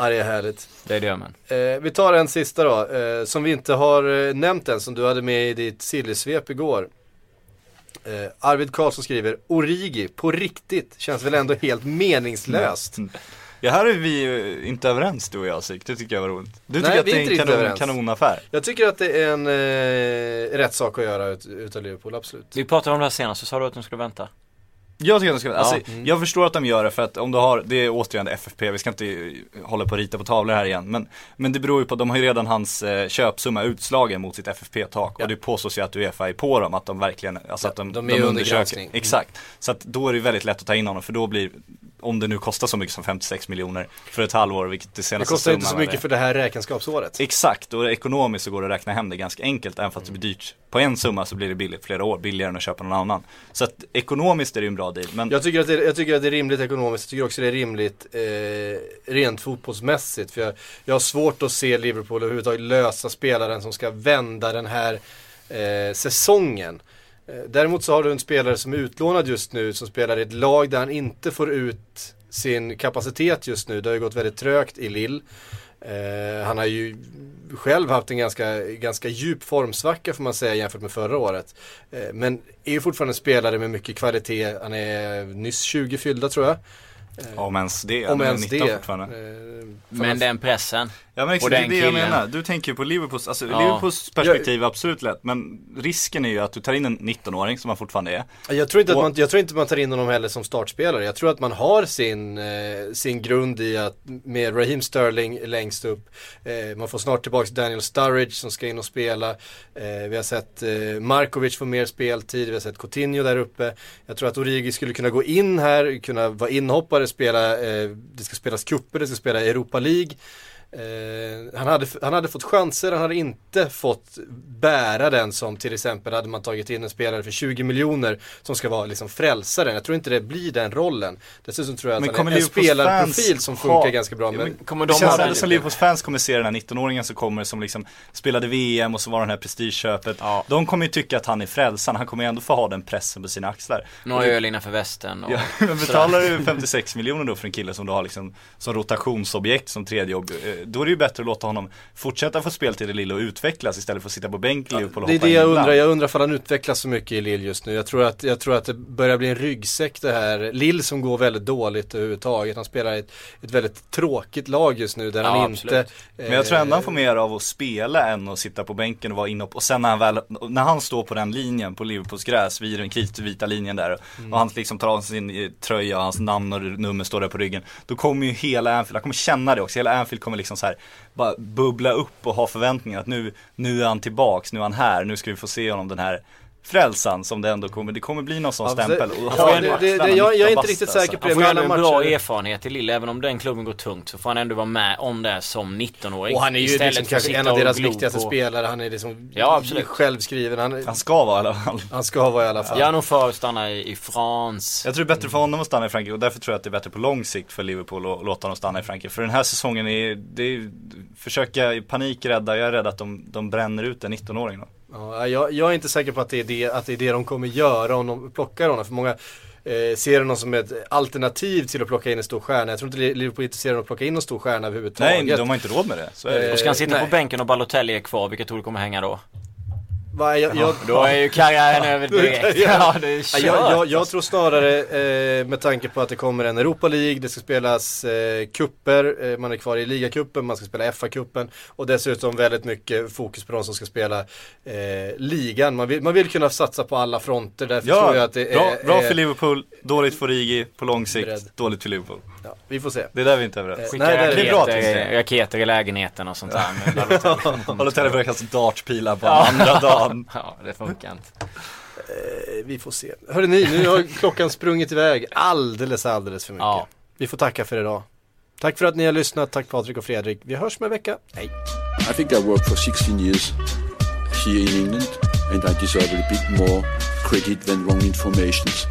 Ja, det är härligt. det är drömmen. Eh, vi tar en sista då, eh, som vi inte har eh, nämnt än, som du hade med i ditt sillysvep igår. Eh, Arvid Karlsson skriver, Origi, på riktigt, känns väl ändå helt meningslöst. Ja, här är vi ju inte överens du och jag Sik, det tycker jag var roligt. Du Nej, tycker att vi är det är en kanon, kanonaffär. Jag tycker att det är en eh, rätt sak att göra ut, utav Liverpool, absolut. Vi pratade om det här senast, så sa du att de skulle vänta. Jag tycker att de ska, alltså, Mm. jag förstår att de gör det för att om du har, det är återigen FFP, vi ska inte hålla på och rita på tavlor här igen. Men, men det beror ju på, de har ju redan hans eh, köpsumma utslagen mot sitt FFP-tak. Ja. Och det påstås ju att Uefa är på dem, att de verkligen, alltså att de, de är under granskning. Mm. Exakt. Så att då är det väldigt lätt att ta in honom, för då blir, om det nu kostar så mycket som 56 miljoner för ett halvår, vilket det Det senaste kostar inte så summan är mycket för det här räkenskapsåret. Exakt, och ekonomiskt så går det att räkna hem det ganska enkelt, även fast det blir dyrt. På en summa så blir det billigt flera år, billigare än att köpa någon annan. Så att ekonomiskt är det ju en bra deal, men Jag tycker, att det, jag tycker att det är rimligt ekonomiskt, jag tycker också det är rimligt eh, rent fotbollsmässigt. För jag, jag har svårt att se Liverpool överhuvudtaget lösa spelaren som ska vända den här eh, säsongen. Eh, däremot så har du en spelare som är utlånad just nu, som spelar i ett lag där han inte får ut sin kapacitet just nu. Det har ju gått väldigt trögt i Lille. Eh, han har ju själv haft en ganska, ganska djup formsvacka får man säga jämfört med förra året. Eh, men är ju fortfarande en spelare med mycket kvalitet. Han är nyss 20 fyllda tror jag. om ens det, Om ens 19 det. fortfarande. Eh, Men den pressen. Ja men exakt, det är det jag menar. Du tänker ju på Liverpools, alltså Ja. Liverpools perspektiv är absolut lätt. Men risken är ju att du tar in en 19-åring som han fortfarande är. Jag tror, inte att Och- man, jag tror inte man tar in honom heller som startspelare. Jag tror att man har sin, eh, sin grund i att med Raheem Sterling längst upp. Eh, man får snart tillbaka Daniel Sturridge som ska in och spela. Eh, vi har sett eh, Markovic få mer speltid, vi har sett Coutinho där uppe. Jag tror att Origi skulle kunna gå in här, kunna vara inhoppare, spela, eh, det ska spelas kupper, det ska spela Europa League. Eh, han, hade, han hade fått chanser, han hade inte fått bära den som till exempel hade man tagit in en spelare för 20 miljoner som ska vara liksom frälsaren. Jag tror inte det blir den rollen. Dessutom tror jag Men att han kommer är en spelarprofil som funkar ha- ganska bra. Ja, Men, men Kommer Det de känns ha ändå som Liverpools fans kommer se den här 19-åringen som kommer som liksom spelade VM och så var den här prestigeköpet. Ja. De kommer ju tycka att han är frälsaren, han kommer ju ändå få ha den pressen på sina axlar. Några öl innanför västen och Ja, [LAUGHS] men betalar du 56 miljoner då för en kille som du har liksom som rotationsobjekt som tredje jobb, eh, då är det ju bättre att låta honom fortsätta få speltid i Lille och utvecklas istället för att sitta på bänken i Liverpool och det är det jag undrar. Jag undrar för han utvecklas så mycket i Lille just nu. Jag tror, att, jag tror att det börjar bli en ryggsäck det här. Lille som går väldigt dåligt överhuvudtaget. Han spelar ett, ett väldigt tråkigt lag just nu där Ja, han absolut. inte Men jag tror ändå han får mer av att spela än att sitta på bänken och vara inhopp. Och sen när han väl, när han står på den linjen på Liverpools gräs, vid den kritvita linjen där Mm. och han liksom tar av sin eh, tröja och hans namn och nummer står där på ryggen. Då kommer ju hela Anfield, han kommer känna det också. Hela Anfield kommer liksom Liksom så här bara bubbla upp och ha förväntningar att nu, nu är han tillbaks, nu är han här, nu ska vi få se honom den här frälsan som det ändå kommer, det kommer bli någon sån Ja, stämpel. det- Och ja, det- det- det- jag- jag är 19 inte riktigt säker på Han får ju ändå en bra matcher. erfarenhet i Lille, även om den klubben går tungt så får han ändå vara med om det som 19-åring. Och han är ju liksom kanske en av deras viktigaste på- spelare. Han är liksom Ja, absolut. självskriven. Han, Han ska vara i alla fall. han ska vara i alla fall. Jag är nog för att stanna i, i France. Jag tror det är bättre för honom att stanna i Frankrike och därför tror jag att det är bättre på lång sikt för Liverpool att låta honom stanna i Frankrike. För den här säsongen är, det är, försöka i panik rädda, jag är rädd att de, de bränner ut en 19-åring då. Ja, jag, jag är inte säker på att det, är det, att det är det de kommer göra om de plockar honom. För många eh, ser honom som ett alternativ till att plocka in en stor stjärna. Jag tror inte Liverpool är intresserade av att plocka in en stor stjärna överhuvudtaget. Nej, de har inte råd med det. Så är det. Eh, Och ska han sitta nej. på bänken och Balotelli är kvar, vilka tror du kommer hänga då? Va, jag, jag, Då är ju karriären över då är direkt. [LAUGHS] Ja, det är Ja, kört. jag, jag, jag tror snarare eh, med tanke på att det kommer en Europa League, det ska spelas eh, kupper, eh, man är kvar i ligacupen, man ska spela FA-cupen och dessutom väldigt mycket fokus på de som ska spela eh, ligan. Man vill, man vill kunna satsa på alla fronter, därför tror jag Ja, att det bra, är, bra är för Liverpool, dåligt för Rigi på lång sikt, Beredd. dåligt för Liverpool. Ja, Vi får se. Det är där vi inte är överens. Eh, Skicka Nej, det är är bra raketer, i lägenheten och sånt där [LAUGHS] med Balotelli. Balotelli börjar kasta dartpilar på andra [LAUGHS] dagen. Ja, det funkar inte. Eh, vi får se. Hörrni ni, nu har klockan sprungit iväg alldeles, alldeles för mycket. Ja. Vi får tacka för idag. Tack för att ni har lyssnat, tack Patrik och Fredrik. Vi hörs om en vecka. Hej! I think I worked for 16 years here in England, and I deserve a bit more credit than wrong informations.